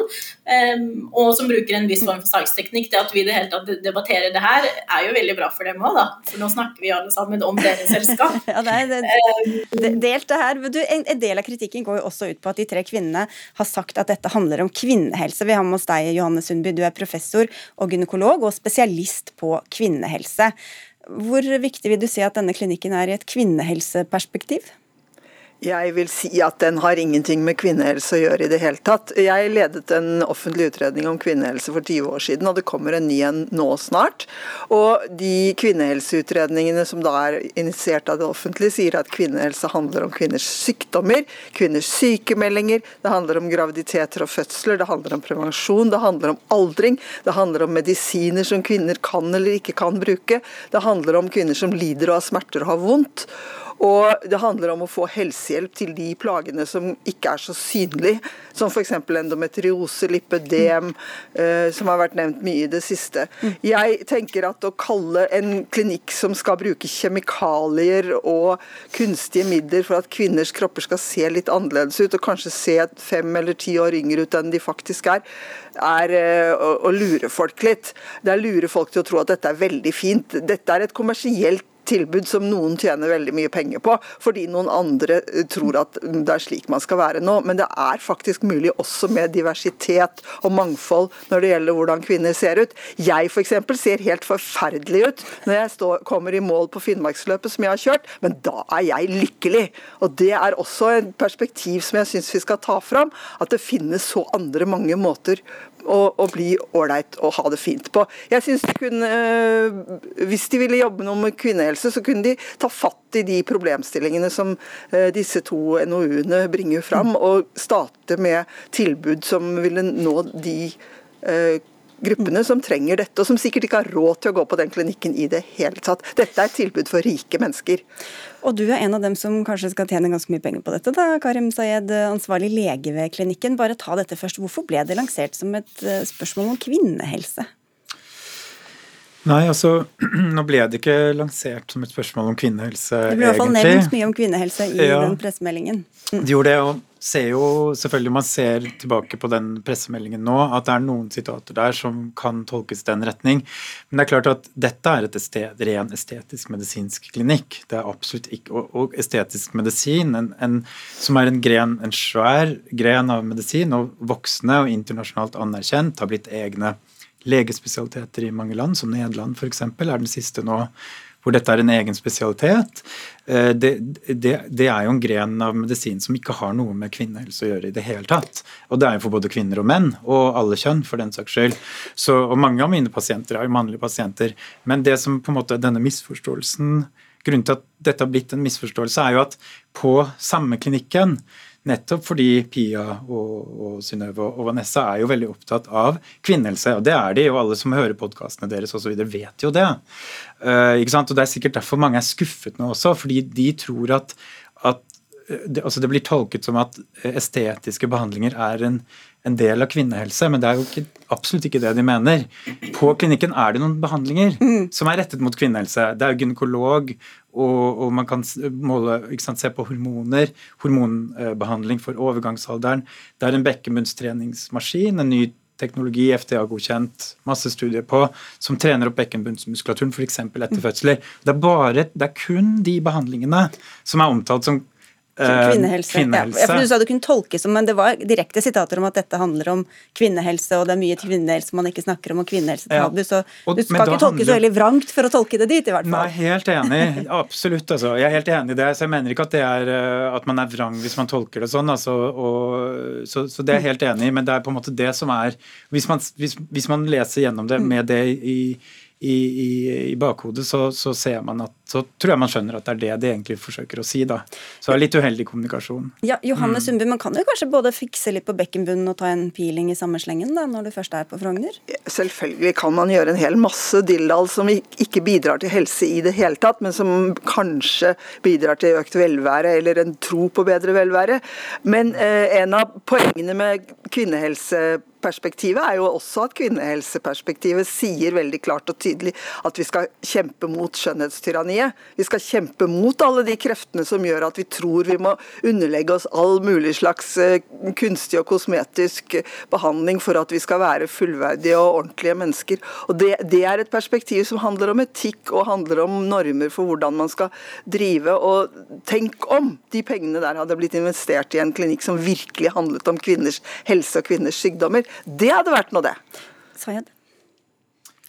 og som bruker en viss form for salgsteknikk. Det at vi i det hele tatt debatterer det her, er jo veldig bra for dem òg, da. For nå snakker vi alle sammen om deres selskap. ja, det er det, delt det her. Du, en, en del av kritikken går jo også ut på at de tre kvinnene har sagt at dette handler om kvinnehelse. Vi har med hos deg, Johanne Sundby. Du er professor og gynekolog og spesialist på kvinnehelse. Hvor viktig vil du si at denne klinikken er i et kvinnehelseperspektiv? Jeg vil si at den har ingenting med kvinnehelse å gjøre i det hele tatt. Jeg ledet en offentlig utredning om kvinnehelse for 20 år siden, og det kommer en ny en nå snart. Og de kvinnehelseutredningene som da er initiert av det offentlige, sier at kvinnehelse handler om kvinners sykdommer, kvinners sykemeldinger, det handler om graviditeter og fødsler, det handler om prevensjon, det handler om aldring, det handler om medisiner som kvinner kan eller ikke kan bruke, det handler om kvinner som lider og har smerter og har vondt. Og det handler om å få helsehjelp til de plagene som ikke er så synlige, som f.eks. endometriose, lipødem, eh, som har vært nevnt mye i det siste. Jeg tenker at å kalle en klinikk som skal bruke kjemikalier og kunstige midler for at kvinners kropper skal se litt annerledes ut, og kanskje se fem eller ti år yngre ut enn de faktisk er, er eh, å, lure folk litt. Det er å lure folk til å tro at dette er veldig fint. Dette er et kommersielt tilbud som noen tjener veldig mye penger på, fordi noen andre eh, tror at det er slik man skal være nå. Men det er faktisk mulig også med diversitet og mangfold når det gjelder hvordan kvinner ser ut. Jeg f.eks. ser helt forferdelig ut når jeg står, kommer i mål på Finnmarksløpet som jeg har kjørt, men da er jeg lykkelig. Og Det er også et perspektiv som jeg syns vi skal ta fram, at det finnes så andre mange måter å, å bli ålreit og ha det fint på. Jeg synes de kunne, eh, Hvis de ville jobbe noe med kvinnehelse, så kunne de ta fatt i de problemstillingene som eh, disse to NOU-ene bringer fram, og starte med tilbud som ville nå de eh, gruppene som trenger dette, og som sikkert ikke har råd til å gå på den klinikken i det hele tatt. Dette er et tilbud for rike mennesker. Og du er en av dem som kanskje skal tjene ganske mye penger på dette, da, Karim Sayed, ansvarlig lege ved klinikken. Bare ta dette først. Hvorfor ble det lansert som et eh, spørsmål om kvinnehelse? Nei, altså nå ble det ikke lansert som et spørsmål om kvinnehelse, egentlig. Det ble i hvert fall nevnt mye om kvinnehelse i ja, den pressemeldingen. Mm. De gjorde det, og ser jo selvfølgelig Man ser tilbake på den pressemeldingen nå, at det er noen sitater der som kan tolkes i den retning. Men det er klart at dette er et estet, ren estetisk medisinsk klinikk. Det er absolutt ikke, Og, og estetisk medisin, en, en, som er en, gren, en svær gren av medisin, og voksne og internasjonalt anerkjent, har blitt egne legespesialiteter i mange land, som Nederland f.eks. er den siste nå hvor dette er en egen spesialitet. Eh, det, det, det, er jo en gren av medisin som ikke har noe med kvinnehelse å gjøre i det hele tatt. Og det er jo for både kvinner og menn, og alle kjønn, for den saks skyld. Så, og mange av mine pasienter er jo mannlige pasienter. Men det som på en måte denne misforståelsen Grunnen til at dette har blitt en misforståelse, er jo at på samme klinikken Nettopp fordi Pia og, og Synnøve og Vanessa er jo veldig opptatt av kvinnehelse. Og det er de, og alle som hører podkastene deres osv. vet jo det. Uh, ikke sant? Og det er sikkert derfor mange er skuffet nå også, fordi de tror at, at eh, det, altså det blir tolket som at estetiske behandlinger er en en del av kvinnehelse, men det er jo ikke, absolutt ikke det de mener. På klinikken er det noen behandlinger mm. som er rettet mot kvinnehelse. Det er jo gynekolog, og, og man kan måle, sant, se på hormoner, hormonbehandling for overgangsalderen. Det er en bekkenbunnstreningsmaskin, en ny teknologi FDA-godkjent, masse studier på, som trener opp bekkenbunnsmuskulaturen f.eks. etter fødsler. Det det er kun de behandlingene som er omtalt som kvinnehelse. kvinnehelse. Ja, for Du sa det kunne tolkes som, men det var direkte sitater om at dette handler om kvinnehelse, og det er mye kvinnehelse man ikke snakker om, og kvinnehelse tabu. Så og, du skal ikke tolke handler... så veldig vrangt for å tolke det dit, i hvert fall. Nei, helt enig. Absolutt, altså. Jeg er helt enig i det. Så jeg mener ikke at, det er, eh, at man er vrang hvis man tolker det sånn, altså. Og, så, så, det er jeg helt enig i, men det er på en måte det som er Hvis man, hvis, hvis man leser gjennom det med det i i, i, i bakhodet, så, så, ser man at, så tror jeg man skjønner at det er det de egentlig forsøker å si. da. Så det er litt uheldig kommunikasjon. Ja, Johanne mm. Sundby, man kan jo kanskje både fikse litt på bekkenbunnen og ta en peeling i samme slengen da, når du først er på Frogner? Selvfølgelig kan man gjøre en hel masse dildal som ikke bidrar til helse i det hele tatt, men som kanskje bidrar til økt velvære eller en tro på bedre velvære. Men eh, en av poengene med kvinnehelse perspektivet er jo også at kvinnehelseperspektivet sier veldig klart og tydelig at vi skal kjempe mot skjønnhetstyranniet. Vi skal kjempe mot alle de kreftene som gjør at vi tror vi må underlegge oss all mulig slags eh, kunstig og kosmetisk behandling for at vi skal være fullverdige og ordentlige mennesker. Og det, det er et perspektiv som handler om etikk og handler om normer for hvordan man skal drive. Og tenk om de pengene der hadde blitt investert i en klinikk som virkelig handlet om kvinners helse og kvinners sykdommer. Det hadde vært noe, det. Sayed?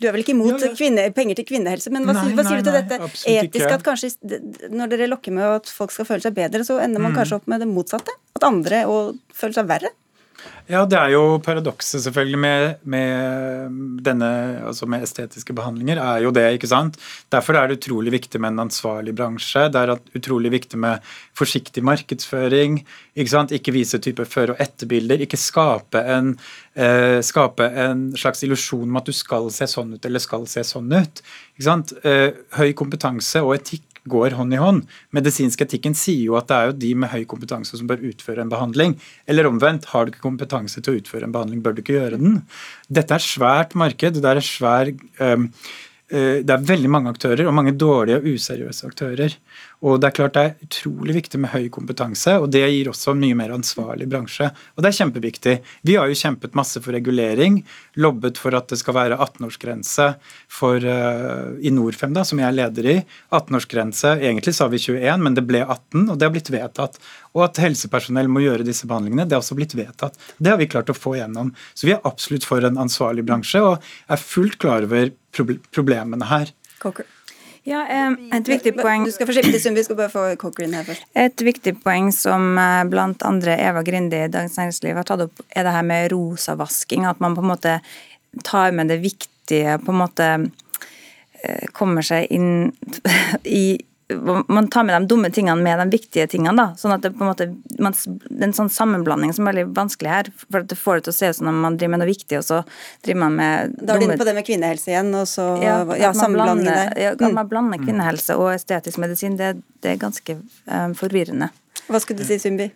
Du er vel ikke imot ja, ja. Kvinne, penger til kvinnehelse, men hva, nei, hva sier nei, du til dette etisk? At kanskje når dere lokker med at folk skal føle seg bedre, så ender man mm. kanskje opp med det motsatte? At andre føler seg verre? Ja, det er jo paradokset selvfølgelig med, med, denne, altså med estetiske behandlinger, er jo det, ikke sant. Derfor er det utrolig viktig med en ansvarlig bransje. Det er utrolig viktig med forsiktig markedsføring. Ikke sant? Ikke vise type før- og etterbilder. Ikke skape en, eh, skape en slags illusjon om at du skal se sånn ut eller skal se sånn ut. Ikke sant? Eh, høy kompetanse og etikk går hånd i hånd. Medisinsk etikken sier jo at det er jo de med høy kompetanse som bør utføre en behandling. Eller omvendt, har du ikke kompetanse til å utføre en behandling, bør du ikke gjøre den. Dette er svært marked. Det er, svær, um, det er veldig mange aktører, og mange dårlige og useriøse aktører. Og Det er klart det er utrolig viktig med høy kompetanse, og det gir også en mye mer ansvarlig bransje. Og det er kjempeviktig. Vi har jo kjempet masse for regulering, lobbet for at det skal være 18-årsgrense for uh, i Norfem, da, som jeg er leder i. 18-årsgrense, Egentlig sa vi 21, men det ble 18, og det har blitt vedtatt. Og at helsepersonell må gjøre disse behandlingene, det har også blitt vedtatt. Det har vi klart å få gjennom. Så vi er absolutt for en ansvarlig bransje, og er fullt klar over problemene her. Coker. Ja, et viktig poeng Du skal få vi skal bare få Cochran her først. Et viktig poeng som eh, blant andre Eva Grinde i Dagens Næringsliv har tatt opp, er det her med rosavasking. At man på en måte tar med det viktige, på en måte eh, kommer seg inn i man tar med de dumme tingene med de viktige tingene. da, sånn at Det på en måte, man, det er en sånn sammenblanding som er veldig vanskelig her. for at Det får det til å se ut som om man driver med noe viktig, og så driver man med Da er du inne på det med kvinnehelse igjen, og så ja, ja, sammenblandingen der. Ja, at man blander kvinnehelse og estetisk medisin, det, det er ganske um, forvirrende. Hva skulle du si, Sumbi?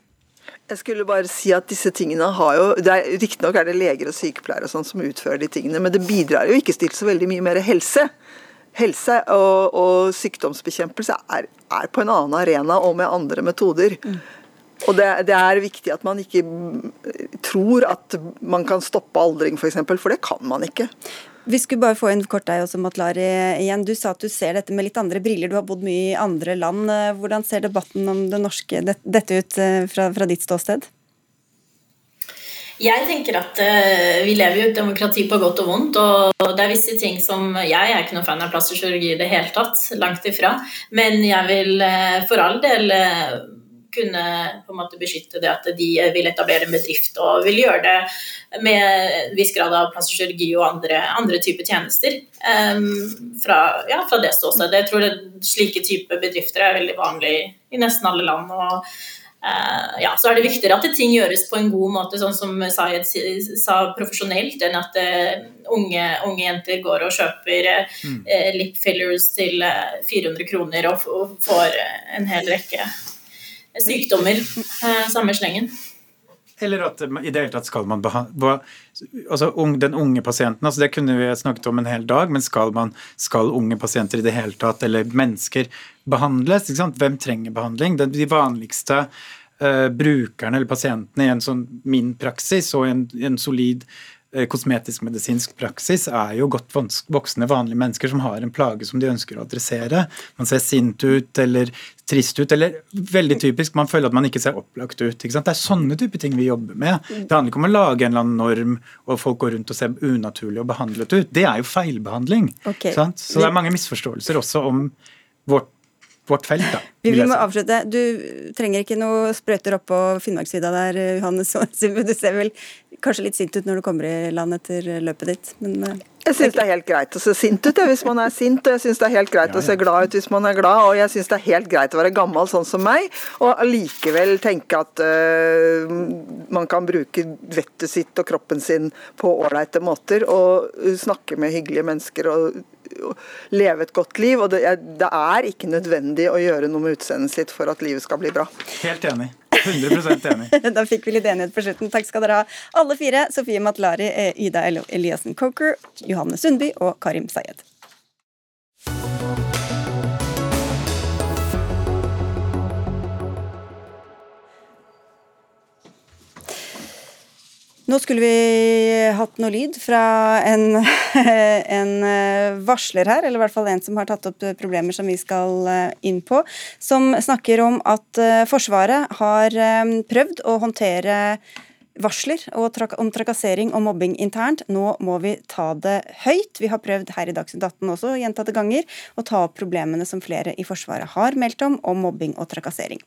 Jeg skulle bare si at disse tingene har jo det Riktignok er det leger og sykepleiere og sånn som utfører de tingene, men det bidrar jo ikke til så veldig mye mer helse helse og, og sykdomsbekjempelse er, er, på en annen arena og med andre metoder. Mm. Og det, det, er viktig at man ikke tror at man kan stoppe aldring, f.eks., for, eksempel, for det kan man ikke. Vi skulle bare få en kort deg også, Matlari, igjen. Du sa at du ser dette med litt andre briller. Du har bodd mye i andre land. Hvordan ser debatten om det norske dette ut eh, fra, fra ditt ståsted? Jeg tenker at uh, Vi lever jo i et demokrati på godt og vondt. og det er visse ting som, Jeg er ikke noen fan av plastisk kirurgi i det hele tatt. Langt ifra. Men jeg vil uh, for all del uh, kunne på en måte beskytte det at de vil etablere en bedrift og vil gjøre det med en viss grad av plastisk kirurgi og andre, andre typer tjenester. Um, fra, ja, fra det ståstedet. Jeg tror det, slike typer bedrifter er veldig vanlig i nesten alle land. og ja, så er det viktigere at ting gjøres på en god måte, sånn som Sayed sa, profesjonelt, enn at uh, unge, unge, jenter går og kjøper uh, lip fillers til 400 kroner og, og, får en hel rekke sykdommer samme slengen. Eller at i det hele tatt skal man behandle altså Den unge pasienten, altså det kunne vi snakket om en hel dag, men skal, man, skal unge pasienter i det hele tatt, eller mennesker, behandles? Hvem trenger behandling? De vanligste uh, brukerne eller pasientene i en sånn min praksis og en, en solid kosmetisk-medisinsk praksis er jo godt voksne, vanlige mennesker som har en plage som de ønsker å adressere. Man ser sint ut eller trist ut, eller veldig typisk, man føler at man ikke ser opplagt ut. Det er sånne type ting vi jobber med. Det handler ikke om å lage en eller annen norm og folk går rundt og ser unaturlig og behandlet ut. Det er jo feilbehandling. Okay. Så det er mange misforståelser også om vårt vårt felt, da. Vi, vi må avslutte. Du trenger ikke noe sprøyter oppå Finnmarksvidda der, Johannes. Du ser vel kanskje litt sint ut når du kommer i land etter løpet ditt, men eh, Jeg syns det er helt greit å se sint ut hvis man er sint, og jeg syns det er helt greit ja, ja. å se glad ut hvis man er glad, og jeg syns det er helt greit å være gammel sånn som meg, og allikevel tenke at uh, man kan bruke vettet sitt og kroppen sin på ålreite måter, og snakke med hyggelige mennesker og leve et godt liv. og det det er, ikke nødvendig å gjøre noe med utseendet sitt for at livet skal bli bra. Helt enig. 100% enig. da fikk vi litt enighet på slutten. Takk skal dere ha, alle fire. Sofie Matlari, eh, Ida Eliassen Coker, Johanne Sundby og Karim Sayed. Nå skulle vi hatt noe lyd fra en, en, eh, varsler her, eller i hvert fall en som har tatt opp problemer som vi skal eh, inn på, som snakker om at eh, Forsvaret har prøvd å håndtere varsler om trakassering og mobbing internt. Nå må vi ta det høyt. Vi har prøvd her i Dagsnytt 18 også gjentatte ganger å ta opp problemene som flere i Forsvaret har meldt om, om mobbing og trakassering.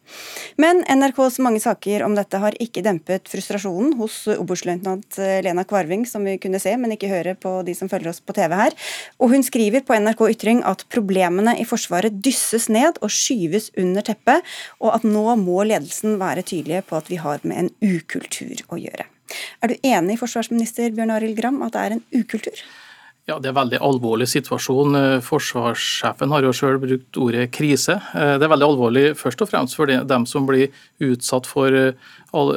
Men NRKs mange saker om dette har ikke dempet frustrasjonen hos oberstløytnant eh, Lena Kvarving, som vi kunne se, men ikke høre på de som følger oss på TV her. Og hun skriver på NRK Ytring at problemene i Forsvaret dysses ned og skyves under teppet, og at nå må ledelsen være tydelige på at vi har med en ukultur å. Er du enig, forsvarsminister Bjørn Arild Gram, at det er en ukultur? Ja, Det er en veldig alvorlig situasjon. Forsvarssjefen har jo selv brukt ordet krise. Det er veldig alvorlig først og fremst for dem som blir utsatt for,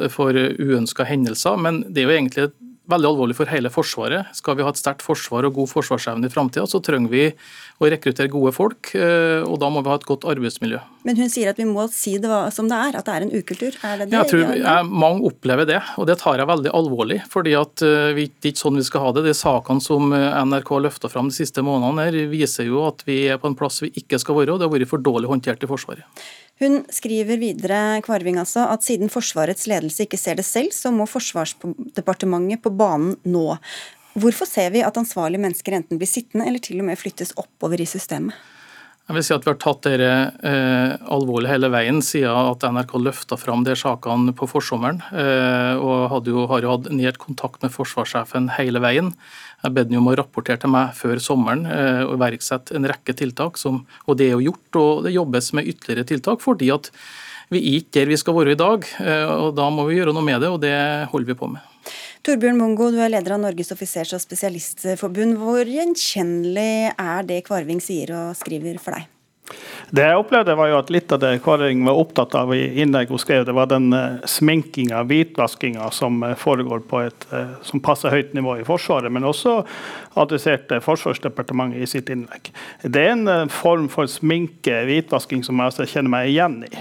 for uønska hendelser, men det er jo egentlig veldig alvorlig for hele Forsvaret. Skal vi ha et sterkt forsvar og god forsvarsevne i framtida, så trenger vi å rekruttere gode folk, eh, og da må vi ha et godt arbeidsmiljø. Men hun sier at vi må si det som det er, at det er en ukultur. Er det det? Jeg tror jeg, Mange opplever det, og det tar jeg veldig alvorlig. fordi at vi, Det er ikke sånn vi skal ha det. De sakene som eh, NRK har løfta fram de siste månedene, her, viser jo at vi er på en plass vi ikke skal være, og det har vært for dårlig håndtert i Forsvaret. Hun skriver videre Kvarving altså, at siden Forsvarets ledelse ikke ser det selv, så må Forsvarsdepartementet på banen nå. Hvorfor ser vi at ansvarlige mennesker enten blir sittende eller til og med flyttes oppover i systemet? Jeg vil si at Vi har tatt dette eh, alvorlig hele veien siden at NRK løfta fram de sakene på forsommeren. Eh, og jo, har jo hatt nært kontakt med forsvarssjefen hele veien. Jeg bedt ham om å rapportere til meg før sommeren eh, og iverksette en rekke tiltak. Som, og det er jo gjort, og det jobbes med ytterligere tiltak. fordi at vi er ikke der vi skal være i dag. Eh, og Da må vi gjøre noe med det, og det holder vi på med. Torbjørn Mungo, du er leder av Norges offisers- og spesialistforbund. Hvor gjenkjennelig er det Kvarving sier og skriver for deg? Det jeg opplevde var jo at Litt av det Kvarving var opptatt av i innlegg hun skrev, det var den uh, sminkinga, hvitvaskinga, som uh, foregår på et uh, som passer høyt nivå i Forsvaret, men også adresserte Forsvarsdepartementet i sitt innlegg. Det er en form for sminke, hvitvasking, som jeg altså kjenner meg igjen i.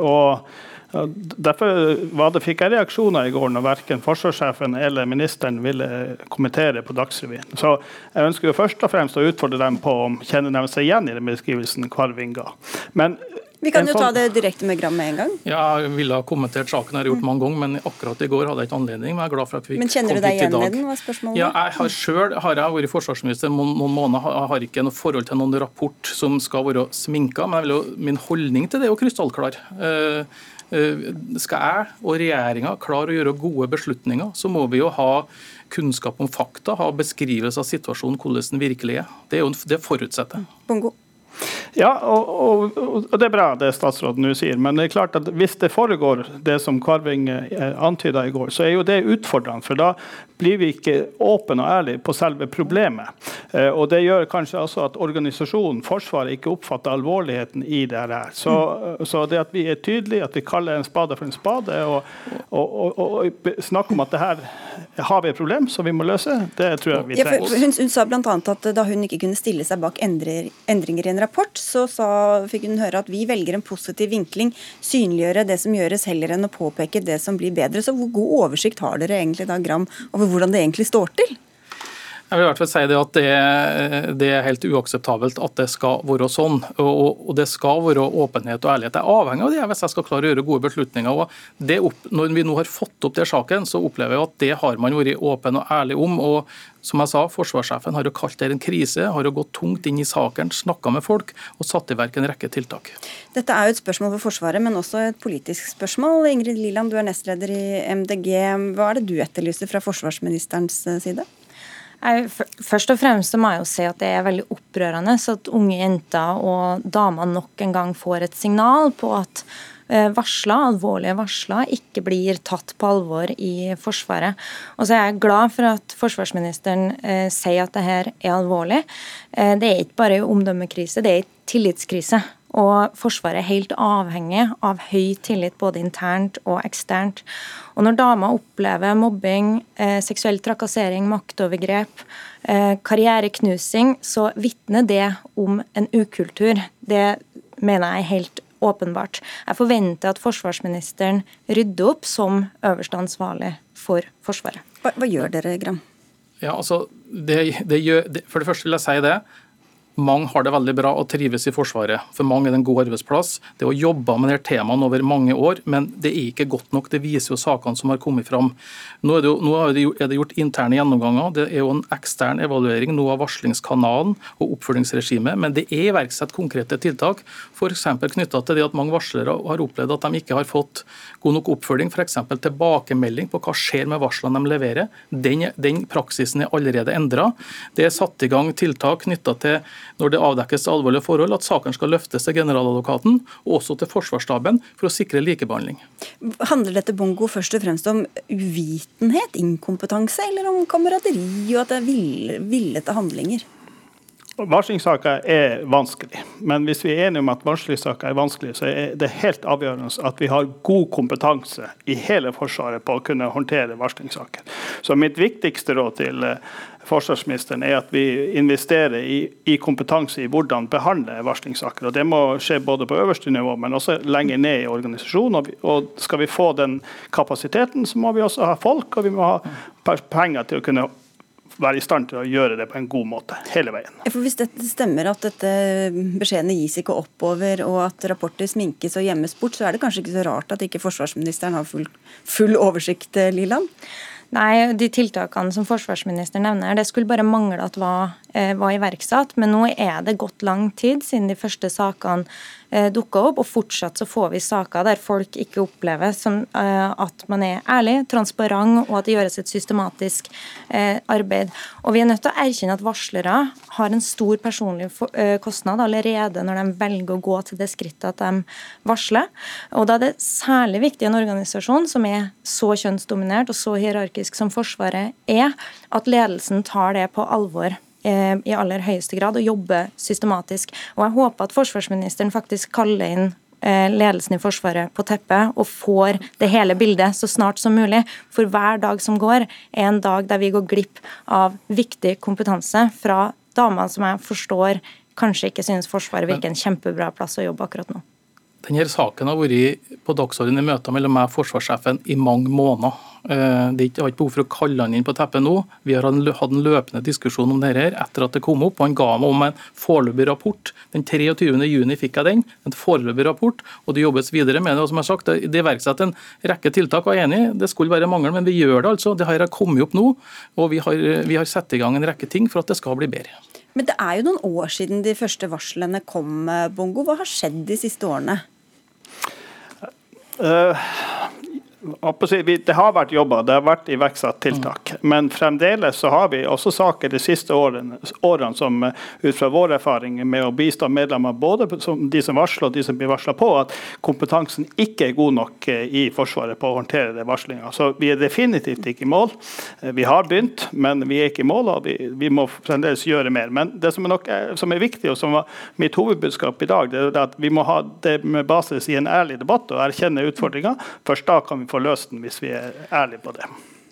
og Derfor det, fikk jeg reaksjoner i går når verken forsvarssjefen eller ministeren ville kommentere på Dagsrevyen. Så jeg ønsker jo først og fremst å utfordre dem på om kjenner de seg igjen i den beskrivelsen Kvarving ga. Men vi kan jo ta det direkte med Gram med en gang. Ja, jeg ville ha kommentert saken, jeg har gjort mange ganger, men akkurat i går hadde jeg ikke anledning. Men jeg er glad for at vi Men kjenner du deg igjen i den, var spørsmålet? Ja, jeg har selv har jeg vært forsvarsminister noen, måneder. Jeg har ikke noe forhold til noen rapport som skal være sminka, men jo, min holdning til det er jo krystallklar. Uh, Eh, skal jeg og regjeringa klare å gjøre gode beslutninger, så må vi jo ha kunnskap om fakta, ha beskrivelse av situasjonen, hvordan den virkelig er. Det, er jo, det forutsetter. Bongo. Ja, og, og, og, det er bra det statsråden nå sier. Men det er klart at hvis det foregår det som Karving eh, antyda i går, så er jo det utfordrende. For da blir vi ikke åpne og ærlige på selve problemet. Eh, og det gjør kanskje også at organisasjonen Forsvaret ikke oppfatter alvorligheten i det her. Så, så det at vi er tydelige, at vi kaller en spade for en spade, og, og, og snakker om at det her har vi et problem som vi må løse, det tror jeg vi trenger. Ja, hun, hun, sa bl.a. at da hun ikke kunne stille seg bak endrer, endringer i en rapport, så sa, fikk hun høre at vi velger en positiv vinkling, synliggjøre det som gjøres, heller enn å påpeke det som blir bedre. Så hvor god oversikt har dere egentlig da, Gram, over hvordan det egentlig står til? Jeg vil i hvert fall si det at det, det, er helt uakseptabelt at det skal være sånn. Og, og, det skal være åpenhet og ærlighet. Jeg er avhengig av det hvis jeg skal klare å gjøre gode beslutninger. og opp, Når vi nå har fått opp den saken, så opplever jeg at det har man vært åpen og ærlig om. og som jeg sa, Forsvarssjefen har jo kalt det en krise, har jo gått tungt inn i saken, snakka med folk og satt i verk en rekke tiltak. Dette er jo et spørsmål for Forsvaret, men også et politisk spørsmål. Ingrid Liland, du er nestleder i MDG. Hva er det du etterlyser fra forsvarsministerens side? Først og fremst må jeg jo si at det er veldig opprørende at unge jenter og damer nok en gang får et signal på at eh, varsler, alvorlige varsler ikke blir tatt på alvor i Forsvaret. Og så er jeg glad for at forsvarsministeren eh, sier at dette er alvorlig. Eh, det er ikke bare omdømmekrise, det er tillitskrise. Og Forsvaret er helt avhengig av høy tillit både internt og eksternt. Og Når damer opplever mobbing, eh, seksuell trakassering, maktovergrep, eh, karriereknusing, så vitner det om en ukultur. Det mener jeg er helt åpenbart. Jeg forventer at forsvarsministeren rydder opp som øverste ansvarlig for Forsvaret. Hva, hva gjør dere, Gram? Ja, altså, det, det gjør, for det første vil jeg si det. Mange har det veldig bra og trives i Forsvaret. For mange er det en god arbeidsplass. Det å jobbe med disse temaene over mange år, men det er ikke godt nok. Det viser jo sakene som har kommet fram. Nå er det, jo, nå er det gjort interne gjennomganger. Det er jo en ekstern evaluering nå av varslingskanalen og oppfølgingsregimet, men det er iverksatt konkrete tiltak. F.eks. knytta til det at mange varslere har opplevd at de ikke har fått god nok oppfølging, f.eks. tilbakemelding på hva skjer med varslene de leverer. Den, den praksisen er allerede endra. Det er satt i gang tiltak knytta til når det avdekkes alvorlige forhold, at saken skal løftes til generaladvokaten og også til forsvarsstaben for å sikre likebehandling. Handler dette bongo først og fremst om uvitenhet, inkompetanse, eller om kameraderi og at det er villete handlinger? Varslingssaker er vanskelig, men hvis vi er enige om at varslingssaker er vanskelig, så er det helt avgjørende at vi har god kompetanse i hele Forsvaret på å kunne håndtere varslingssaker. Så mitt viktigste råd til eh, forsvarsministeren er at vi investerer i, i, kompetanse i hvordan behandle varslingssaker. og Det må skje både på øverste nivå, men også lenger ned i organisasjonen. Og, og Skal vi få den kapasiteten, så må vi også ha folk, og vi må ha penger til å kunne være i stand til å gjøre det på en god måte hele veien. For Hvis dette stemmer at dette beskjedene gis ikke oppover, og at rapporter sminkes og gjemmes bort, så er det kanskje ikke så rart at ikke forsvarsministeren har full, full oversikt, Liland? Nei, De tiltakene som forsvarsministeren nevner, det skulle bare mangle at var, eh, var iverksatt. Men nå er det gått lang tid siden de første sakene dukka opp, og fortsatt så får vi saker der folk ikke opplever som, eh, at man er ærlig, transparent, og at det gjøres et systematisk eh, arbeid. Og Vi er nødt til å erkjenne at varslere har en stor personlig eh, kostnad allerede når de velger å gå til det skrittet at de varsler. Og Da er det særlig viktig i en organisasjon som er så kjønnsdominert og så hierarkisk som Forsvaret er, at ledelsen tar det på alvor eh, i aller høyeste grad og jobbe systematisk. Og Jeg håper at forsvarsministeren faktisk kaller inn eh, ledelsen i Forsvaret på teppet og får det hele bildet så snart som mulig. For hver dag som går, er en dag der vi går glipp av viktig kompetanse fra damer som jeg forstår kanskje ikke synes Forsvaret virker en kjempebra plass å jobbe akkurat nå. Denne saken har vært på dagsordenen i møter mellom meg og forsvarssjefen i mange måneder. Eh, det har ikke behov for å kalle han inn på teppet nå. Vi har hatt en løpende diskusjon om dette etter at det kom opp. Han ga meg om en foreløpig rapport. Den 23. juni fikk jeg den. En foreløpig rapport, og det jobbes videre med det. og som jeg har sagt, Det iverksetter en rekke tiltak. og jeg er enig, Det skulle være mangel, men vi gjør det. altså. Det har kommet opp nå, og vi har, vi har satt i gang en rekke ting for at det skal bli bedre. Men det er jo noen år siden de første varslene kom, Bongo. Hva har skjedd de siste årene? Uh, det har vært jobba, det har vært iverksatt tiltak. Mm. Men fremdeles så har vi også saker de siste årene, årene som ut fra vår erfaring med å bistå medlemmer, både de som varsler og de som blir varsla på, at kompetansen ikke er god nok eh, i Forsvaret på å håndtere det varslinga. Så vi er definitivt ikke i mål. Eh, vi har begynt, men vi er ikke i mål, og vi, vi må fremdeles gjøre mer. Men det som er, nok, eh, som er viktig, og som var mitt hovedbudskap i dag, det er at vi må ha det med basis i en ærlig debatt og erkjenne utfordringer. Først da kan vi få løst den, hvis vi er ærlige på det.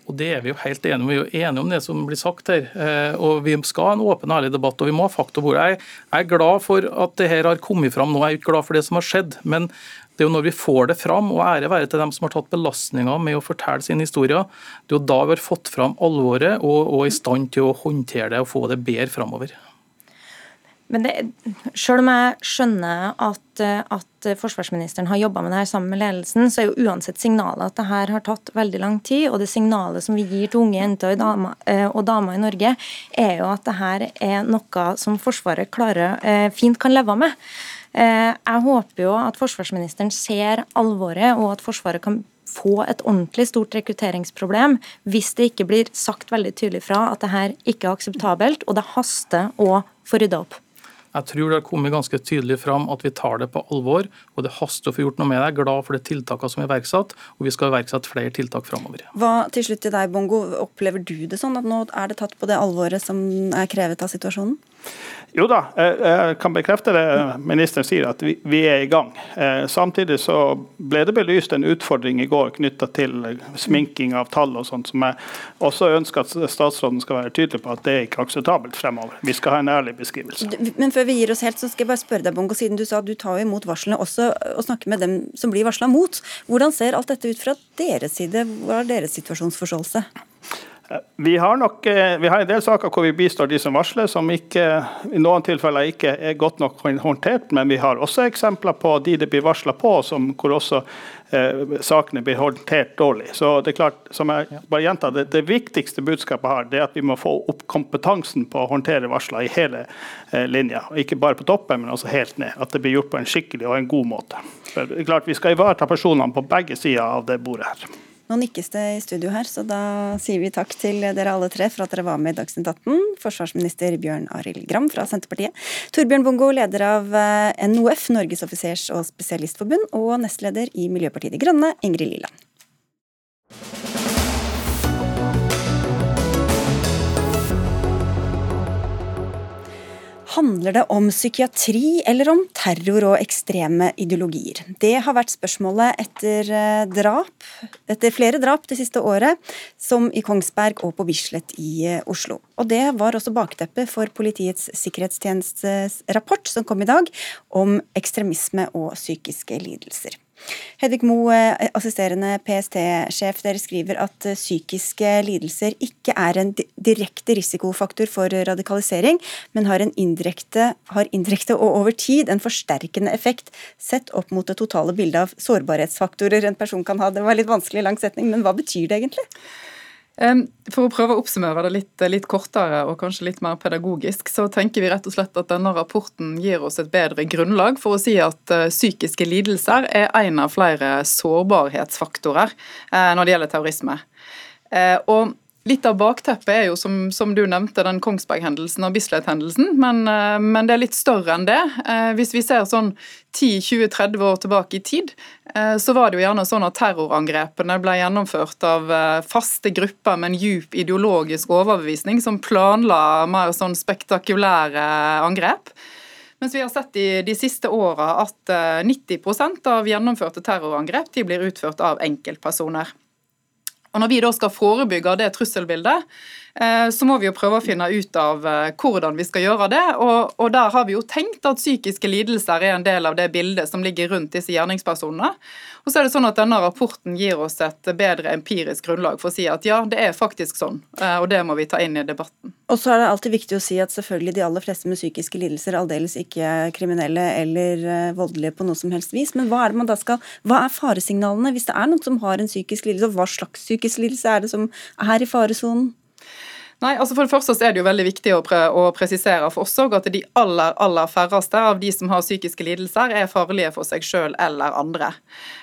Og Det er vi jo helt enige om. Vi er jo enige om det som blir sagt her. Eh, og Vi skal ha en åpen ærlig debatt, og vi må ha fakta på bordet. Jeg er glad for at det her har kommet fram nå. Jeg er ikke glad for det som har skjedd. Men det er jo når vi får det fram, og ære være til dem som har tatt belastninga med å fortelle sine historier, det er jo da vi har fått fram alvoret og, og i stand til å håndtere det og få det bedre framover. Men det, selv om jeg skjønner at, at forsvarsministeren har jobba med det her sammen med ledelsen, så er jo uansett signalet at det her har tatt veldig lang tid. Og det signalet som vi gir til unge jenter eh, og damer i Norge, er jo at det her er noe som Forsvaret klarer, eh, fint kan leve med. Eh, jeg håper jo at forsvarsministeren ser alvoret, og at Forsvaret kan få et ordentlig stort rekrutteringsproblem hvis det ikke blir sagt veldig tydelig fra at det her ikke er akseptabelt, og det haster å få rydda opp. Jeg tror det har kommet ganske tydelig fram at vi tar det på alvor, og det haster å få gjort noe med det. Jeg er glad for de tiltakene som er iverksatt, og vi skal iverksette flere tiltak framover. Hva til slutt til deg, Bongo. Opplever du det sånn at nå er det tatt på det alvoret som er krevet av situasjonen? Jo da, jeg kan bekrefte det ministeren sier, at vi, er i gang. Eh, samtidig så ble det belyst en utfordring i går knytta til sminking av tall og sånt, som jeg også ønsker at statsråden skal være tydelig på at det er ikke akseptabelt fremover. Vi skal ha en ærlig beskrivelse. Men før vi gir oss helt, så skal jeg bare spørre deg, Bongo, siden du sa at du tar imot varslene også og snakker med dem som blir varsla mot. Hvordan ser alt dette ut fra deres side? Hva er deres situasjonsforståelse? Vi har, nok, eh, vi har en del saker hvor vi bistår de som varsler, som ikke, i noen tilfeller ikke er godt nok håndtert. Men vi har også eksempler på de det blir varsla på, som, hvor også eh, sakene blir håndtert dårlig. Så det er klart, som jeg bare gjentar, det, det viktigste budskapet har, det er at vi må få opp kompetansen på å håndtere varsler i hele eh, linja. Ikke bare på toppen, men også helt ned. At det blir gjort på en skikkelig og en god måte. For det er klart, Vi skal ivareta personene på begge sider av det bordet her. Nå nikkes det i studio her, så da sier vi takk til dere alle tre for at dere var med i Dagsnytt 18. Forsvarsminister Bjørn Arild Gram fra Senterpartiet. Torbjørn Bongo, leder av eh, NOF, Norges offisers- og spesialistforbund, og nestleder i Miljøpartiet De Grønne, Ingrid Liland. Handler det om psykiatri eller om terror og ekstreme ideologier? Det har vært spørsmålet etter eh, drap, etter flere drap det siste året, som i Kongsberg og på Bislett i eh, Oslo. Og det var også bakteppet for Politiets sikkerhetstjenestes rapport som kom i dag, om ekstremisme og psykiske lidelser. Hedvig Mo, eh, assisterende PST-sjef, dere skriver at eh, psykiske lidelser ikke er en direkte risikofaktor for radikalisering, men har, indirekte, har indirekte og over tid en forsterkende effekt sett opp mot det totale bildet av sårbarhetsfaktorer en person kan ha. Det var litt vanskelig lang setning, men hva betyr det egentlig? For å prøve å oppsummere det litt, litt, kortere og kanskje litt mer pedagogisk, så tenker vi rett og slett at denne rapporten gir oss et bedre grunnlag for å si at uh, psykiske lidelser er en av flere sårbarhetsfaktorer uh, når det gjelder terrorisme. Og Litt av bakteppet er jo, som, som du nevnte, den Kongsberg-hendelsen og Bislett-hendelsen, men, eh, men, det er litt større enn det. Eh, hvis vi ser sånn 10-20-30 år tilbake i tid, eh, så var det jo gjerne sånn at terrorangrepene ble gjennomført av faste grupper med en djup ideologisk overbevisning som planla mer sånn spektakulære angrep. Mens vi har sett i de siste åra at 90% av gjennomførte terrorangrep blir utført av enkeltpersoner. Og Når vi da skal forebygge det trusselbildet, så må vi jo prøve å finne ut av eh, hvordan vi skal gjøre det. Og, og, der har vi jo tenkt at psykiske lidelser er en del av det bildet som ligger rundt disse gjerningspersonene. Og så er det sånn at Denne rapporten gir oss et bedre empirisk grunnlag for å si at ja, det er faktisk sånn, eh, og det må vi ta inn i debatten. Og så er det alltid viktig å si at selvfølgelig de aller fleste med psykiske lidelser aldeles ikke kriminelle eller eh, voldelige på noe som helst vis, men hva er det man da skal, hva er faresignalene hvis det er noen som har en psykisk lidelse, og hva slags psykisk lidelse er det som er i faresonen? Nei, altså For det første er det jo veldig viktig å, pre å presisere for oss også at de aller aller færreste av de som har psykiske lidelser, er farlige for seg selv eller andre.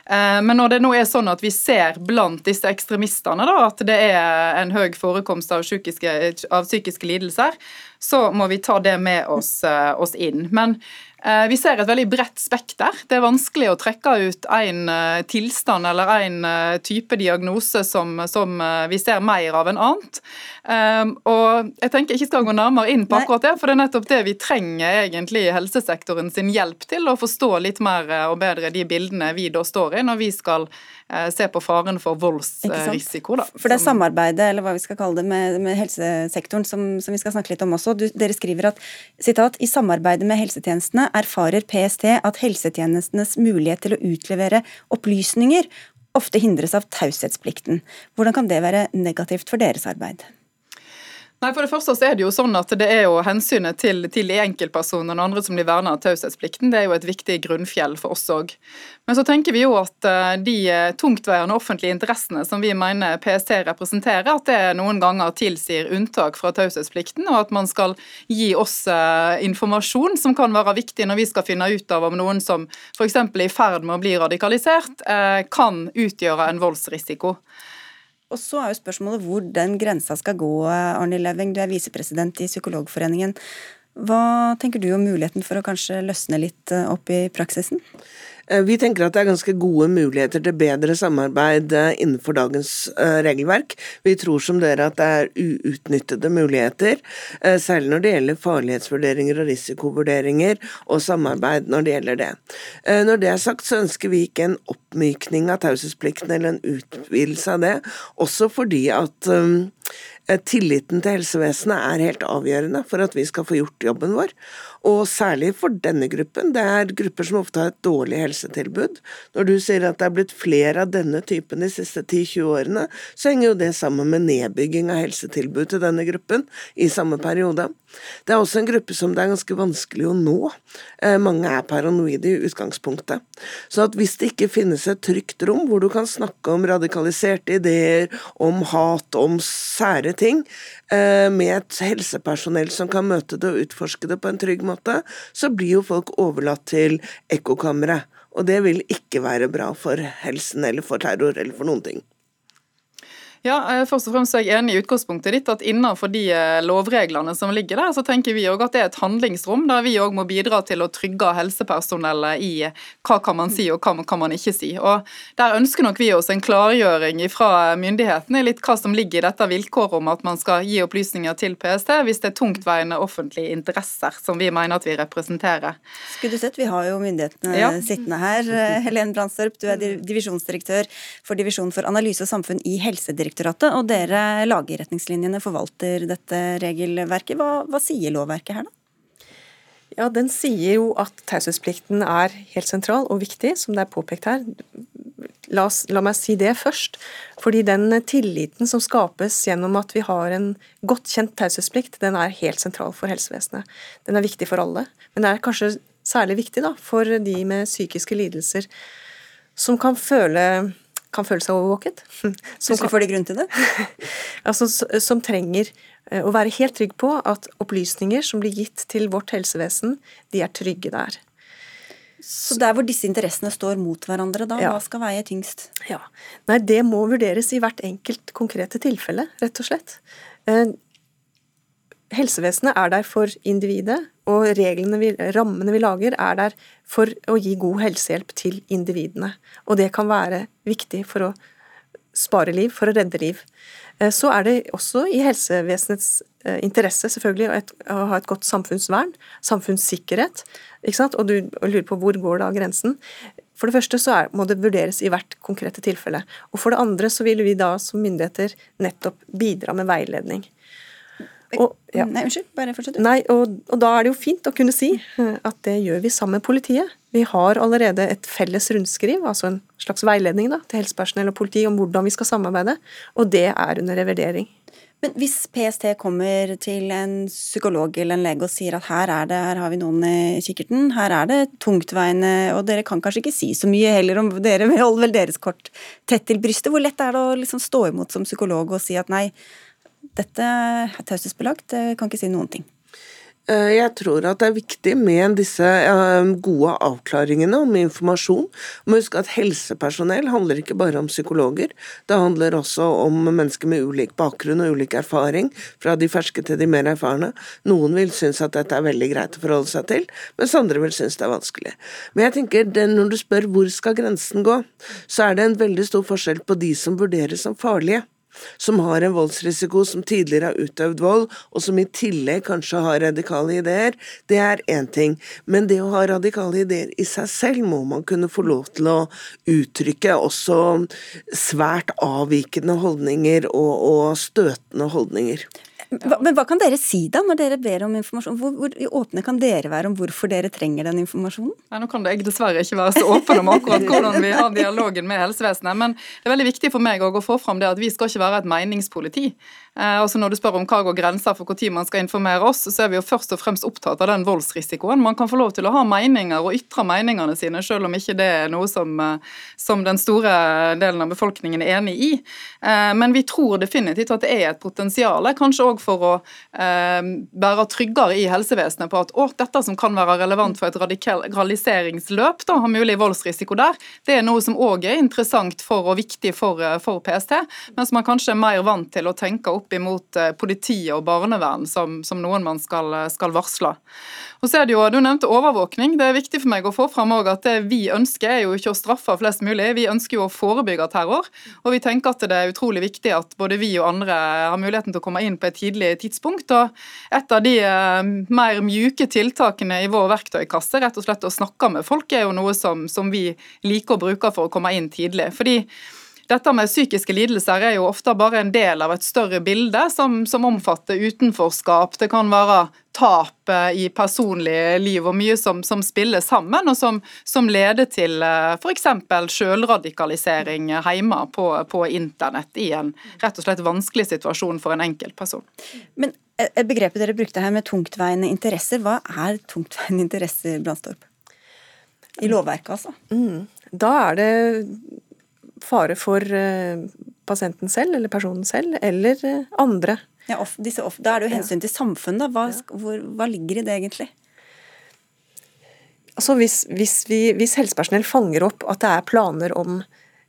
Eh, men når det nå er sånn at vi ser blant disse ekstremistene da, at det er en høy forekomst av psykiske, av psykiske lidelser, så må vi ta det med oss, eh, oss inn. Men vi ser et veldig bredt spekter. Det er vanskelig å trekke ut en eh, tilstand eller en eh, type diagnose som, som vi ser mer av enn annet. Og Jeg tenker ikke skal gå nærmere inn på akkurat det, for det er nettopp det vi trenger egentlig helsesektoren sin hjelp til, å forstå litt mer og bedre de bildene vi da står i når vi skal se på faren for voldsrisiko. Da, for det er samarbeidet, eller hva vi skal kalle det, med, med helsesektoren som, som, vi skal snakke litt om også. Du, dere skriver at sitat, i samarbeidet med helsetjenestene erfarer PST at helsetjenestenes mulighet til å utlevere opplysninger ofte hindres av taushetsplikten. Hvordan kan det være negativt for deres arbeid? Nei, for det første så er det jo sånn at det er jo hensynet til, til de enkeltpersonene og andre som blir vernet av taushetsplikten, det er jo et viktig grunnfjell for oss òg. Men så tenker vi jo at eh, de eh, tungtveiende offentlige interessene som vi mener PST representerer, at det noen ganger tilsier unntak fra taushetsplikten, og at man skal gi oss eh, informasjon som kan være viktig når vi skal finne ut av om noen som f.eks. er i ferd med å bli radikalisert, kan utgjøre en voldsrisiko. Og så er jo spørsmålet hvor den grensa skal gå, Arne Leving. Du er visepresident i Psykologforeningen. Hva tenker du om muligheten for å kanskje løsne litt eh, opp i praksisen? Eh, vi tenker at det er ganske gode muligheter til bedre samarbeid eh, innenfor dagens eh, regelverk. Vi tror som dere at det er uutnyttede muligheter, særlig når det gjelder farlighetsvurderinger og risikovurderinger, og samarbeid når det gjelder det. Når det er sagt, så ønsker vi ikke en oppmykning av taushetsplikten eller en utvidelse av det, også fordi at tilliten til helsevesenet er helt avgjørende for at vi skal få gjort jobben vår og særlig for denne gruppen. Det er grupper som ofte har et dårlig helsetilbud. Når du sier at det er blitt flere av denne typen de siste 10-20 årene, så henger jo det sammen med nedbygging av helsetilbud til denne gruppen i samme periode. Det er også en gruppe som det er ganske vanskelig å nå. Eh, mange er paranoide i utgangspunktet. Så at hvis det ikke finnes et trygt rom hvor du kan snakke om radikaliserte ideer, om hat, om sære ting, Eh, med et helsepersonell som kan møte det og utforske det på en trygg måte, så blir jo folk overlatt til ekkokamre. Og det vil ikke være bra for helsen eller for terror eller for noen ting. Ja, eh, først og fremst er jeg enig i utgangspunktet ditt at innenfor de eh, lovreglene som ligger der, så tenker vi òg at det er et handlingsrom der vi òg må bidra til å trygge helsepersonellet i hva kan man si og hva kan man ikke si. Og Der ønsker nok vi oss en klargjøring fra myndighetene litt hva som ligger i dette vilkåret om at man skal gi opplysninger til PST hvis det er tungtveiende offentlige interesser som vi mener at vi representerer. Skulle du sett, vi har jo myndighetene ja. sittende her. Helene Brandstorp, du er divisjonsdirektør for Divisjon for analyse og samfunn i Helsedirektoratet. Helsedirektoratet, og dere lager retningslinjene, forvalter dette regelverket. Hva, hva sier lovverket her, da? Ja, Den sier jo at taushetsplikten er helt sentral og viktig, som det er påpekt her. La, oss, la, meg si det først. Fordi den tilliten som skapes gjennom at vi har en godt kjent taushetsplikt, den er helt sentral for helsevesenet. Den er viktig for alle. Men det er kanskje særlig viktig da, for de med psykiske lidelser som kan føle kan føle seg overvåket. Som kan, får de grunn til det? altså, som trenger å være helt trygg på at opplysninger som blir gitt til vårt helsevesen, de er trygge der. Så der hvor disse interessene står mot hverandre, da, ja. hva skal veie tyngst? Ja, Nei, Det må vurderes i hvert enkelt konkrete tilfelle, rett og slett. Eh, helsevesenet er der for individet, og reglene vi, rammene vi lager er der for å gi god helsehjelp til individene. Og det kan være viktig for å spare liv, for å redde liv. Eh, så er det også i helsevesenets eh, interesse selvfølgelig å ha et godt samfunnsvern, samfunnssikkerhet. Og du lurer på hvor går da grensen. For det første så er, må det vurderes i hvert konkrete tilfelle. Og for det andre så vil vi da som myndigheter nettopp bidra med veiledning. Og, ja. Nei, unnskyld, bare fortsett. Nei, og, og, da er det jo fint å kunne si eh, at det gjør vi sammen med politiet. Vi har allerede et felles rundskriv, altså en slags veiledning da, til helsepersonell og politi om hvordan vi skal samarbeide, og det er under revidering. Men hvis PST kommer til en psykolog eller en lege og sier at her, er det, her har vi noen i kikkerten, her er det tungtveiende, og dere kan kanskje ikke si så mye heller om dere holder vel deres kort tett til brystet, hvor lett er det å liksom stå imot som psykolog og si at nei, dette er taushetsbelagt, det kan ikke si noen ting? Eh, jeg tror at det er viktig med disse eh, gode avklaringene om informasjon. Må huske at helsepersonell handler ikke bare om psykologer. Det handler også om mennesker med ulik bakgrunn og ulik erfaring, fra de ferske til de mer erfarne. Noen vil synes at dette er veldig greit å forholde seg til, mens andre vil synes det er vanskelig. Men jeg tenker, når du spør hvor skal grensen gå, så er det en veldig stor forskjell på de som vurderes som farlige som har en voldsrisiko, som tidligere har utøvd vold, og som i tillegg kanskje har radikale ideer, det er én ting. Men det å ha radikale ideer i seg selv må man kunne få lov til å uttrykke også svært avvikende holdninger og, og støtende holdninger. Hva, men hva kan dere si da, når dere ber om informasjon? Hvor, hvor åpne kan dere være om hvorfor dere trenger den informasjonen? Nei, nå kan jeg dessverre ikke være så åpen om akkurat hvordan vi har dialogen med helsevesenet, men det er veldig viktig for meg å få fram det at vi skal ikke være et meningspoliti. Altså Når du spør om hva går grenser for når man skal informere oss, så er vi jo først og fremst opptatt av den voldsrisikoen. Man kan få lov til å ha meninger og ytre meningene sine, selv om ikke det er noe som, eh, som den store delen av befolkningen er enig i. Eh, men vi tror definitivt at det er et potensial, kanskje òg for å være tryggere i helsevesenet på at å, dette som kan være relevant for et radikaliseringsløp, da, har mulig voldsrisiko der, det er noe som òg er interessant for og viktig for, for PST, mens man kanskje er mer vant til å tenke opp opp imot eh, politiet og barnevern som, som noen man skal, skal, varsle. Og så er det jo, Du nevnte overvåkning. Det er viktig for meg å få fram også at det vi ønsker er jo ikke å straffe flest mulig, vi ønsker jo å forebygge terror. Og vi tenker at det er utrolig viktig at både vi og andre har muligheten til å komme inn på et tidlig tidspunkt. og Et av de eh, mer mjuke tiltakene i vår verktøykasse, rett og slett å snakke med folk, er jo noe som, som vi liker å bruke for å komme inn tidlig. Fordi dette med psykiske lidelser er jo ofte bare en del av et større bilde som, som omfatter utenforskap. Det kan være tap eh, i personlig liv og mye som, som spiller sammen, og som, som leder til eh, f.eks. selvradikalisering hjemme på, på internett i en rett og slett vanskelig situasjon for en enkeltperson. Men begrepet dere brukte her med tungtveiende interesser, hva er tungtveiende interesser, Brandstorp? I lovverket, altså? Mm. Da er det fare for eh, pasienten selv, eller personen selv, eller eh, andre. Ja, off, off, da er det jo hensyn til samfunnet. Hva, hvor, hva ligger i det, egentlig? Altså hvis, hvis, vi, hvis, helsepersonell fanger opp at det er planer om,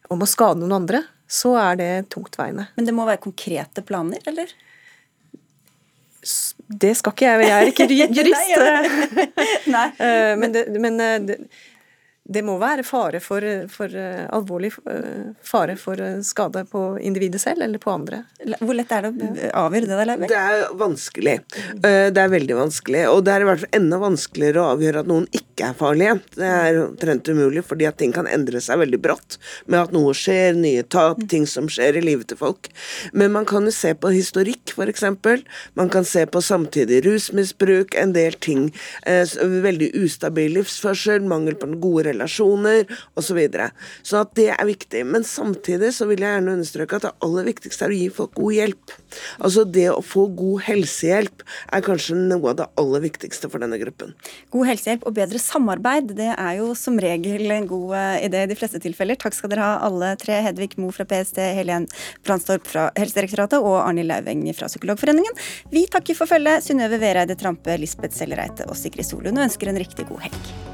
om, å skade noen andre, så er det tungtveiende. Men det må være konkrete planer, eller? Det skal ikke jeg, jeg er ikke jurist. Nei, Nei. men, det, men det, det må være fare for, for uh, alvorlig uh, fare for uh, skade på individet selv eller på andre. Hvor lett er det å avgjøre det? Der, det er vanskelig. det er veldig vanskelig. Og det er i hvert fall enda vanskeligere å avgjøre at noen ikke er farlige. Det er omtrent umulig, fordi at ting kan endre seg veldig brått. Med at noe skjer, nye tap, mm. ting som skjer i livet til folk. Men man kan jo se på historikk, f.eks. Man kan se på samtidig rusmisbruk, en del ting. veldig ustabil livsførsel, mangel på den gode relasjoner osv. Så, videre. så at det er viktig. Men samtidig så vil jeg gjerne understreke at det aller viktigste er å gi folk god hjelp. Altså det å få god helsehjelp er kanskje noe av det aller viktigste for denne gruppen. God helsehjelp og bedre samarbeid, det er jo som regel en god eh, idé i de fleste tilfeller. Takk skal dere ha alle tre. Hedvig Mo fra PST, Helen Brandstorp fra Helsedirektoratet og Arnhild Lauveng fra Psykologforeningen. Vi takker for følget. Synnøve Vereide Trampe, Lisbeth Sellereite og Sigrid Solund og ønsker en riktig god helg.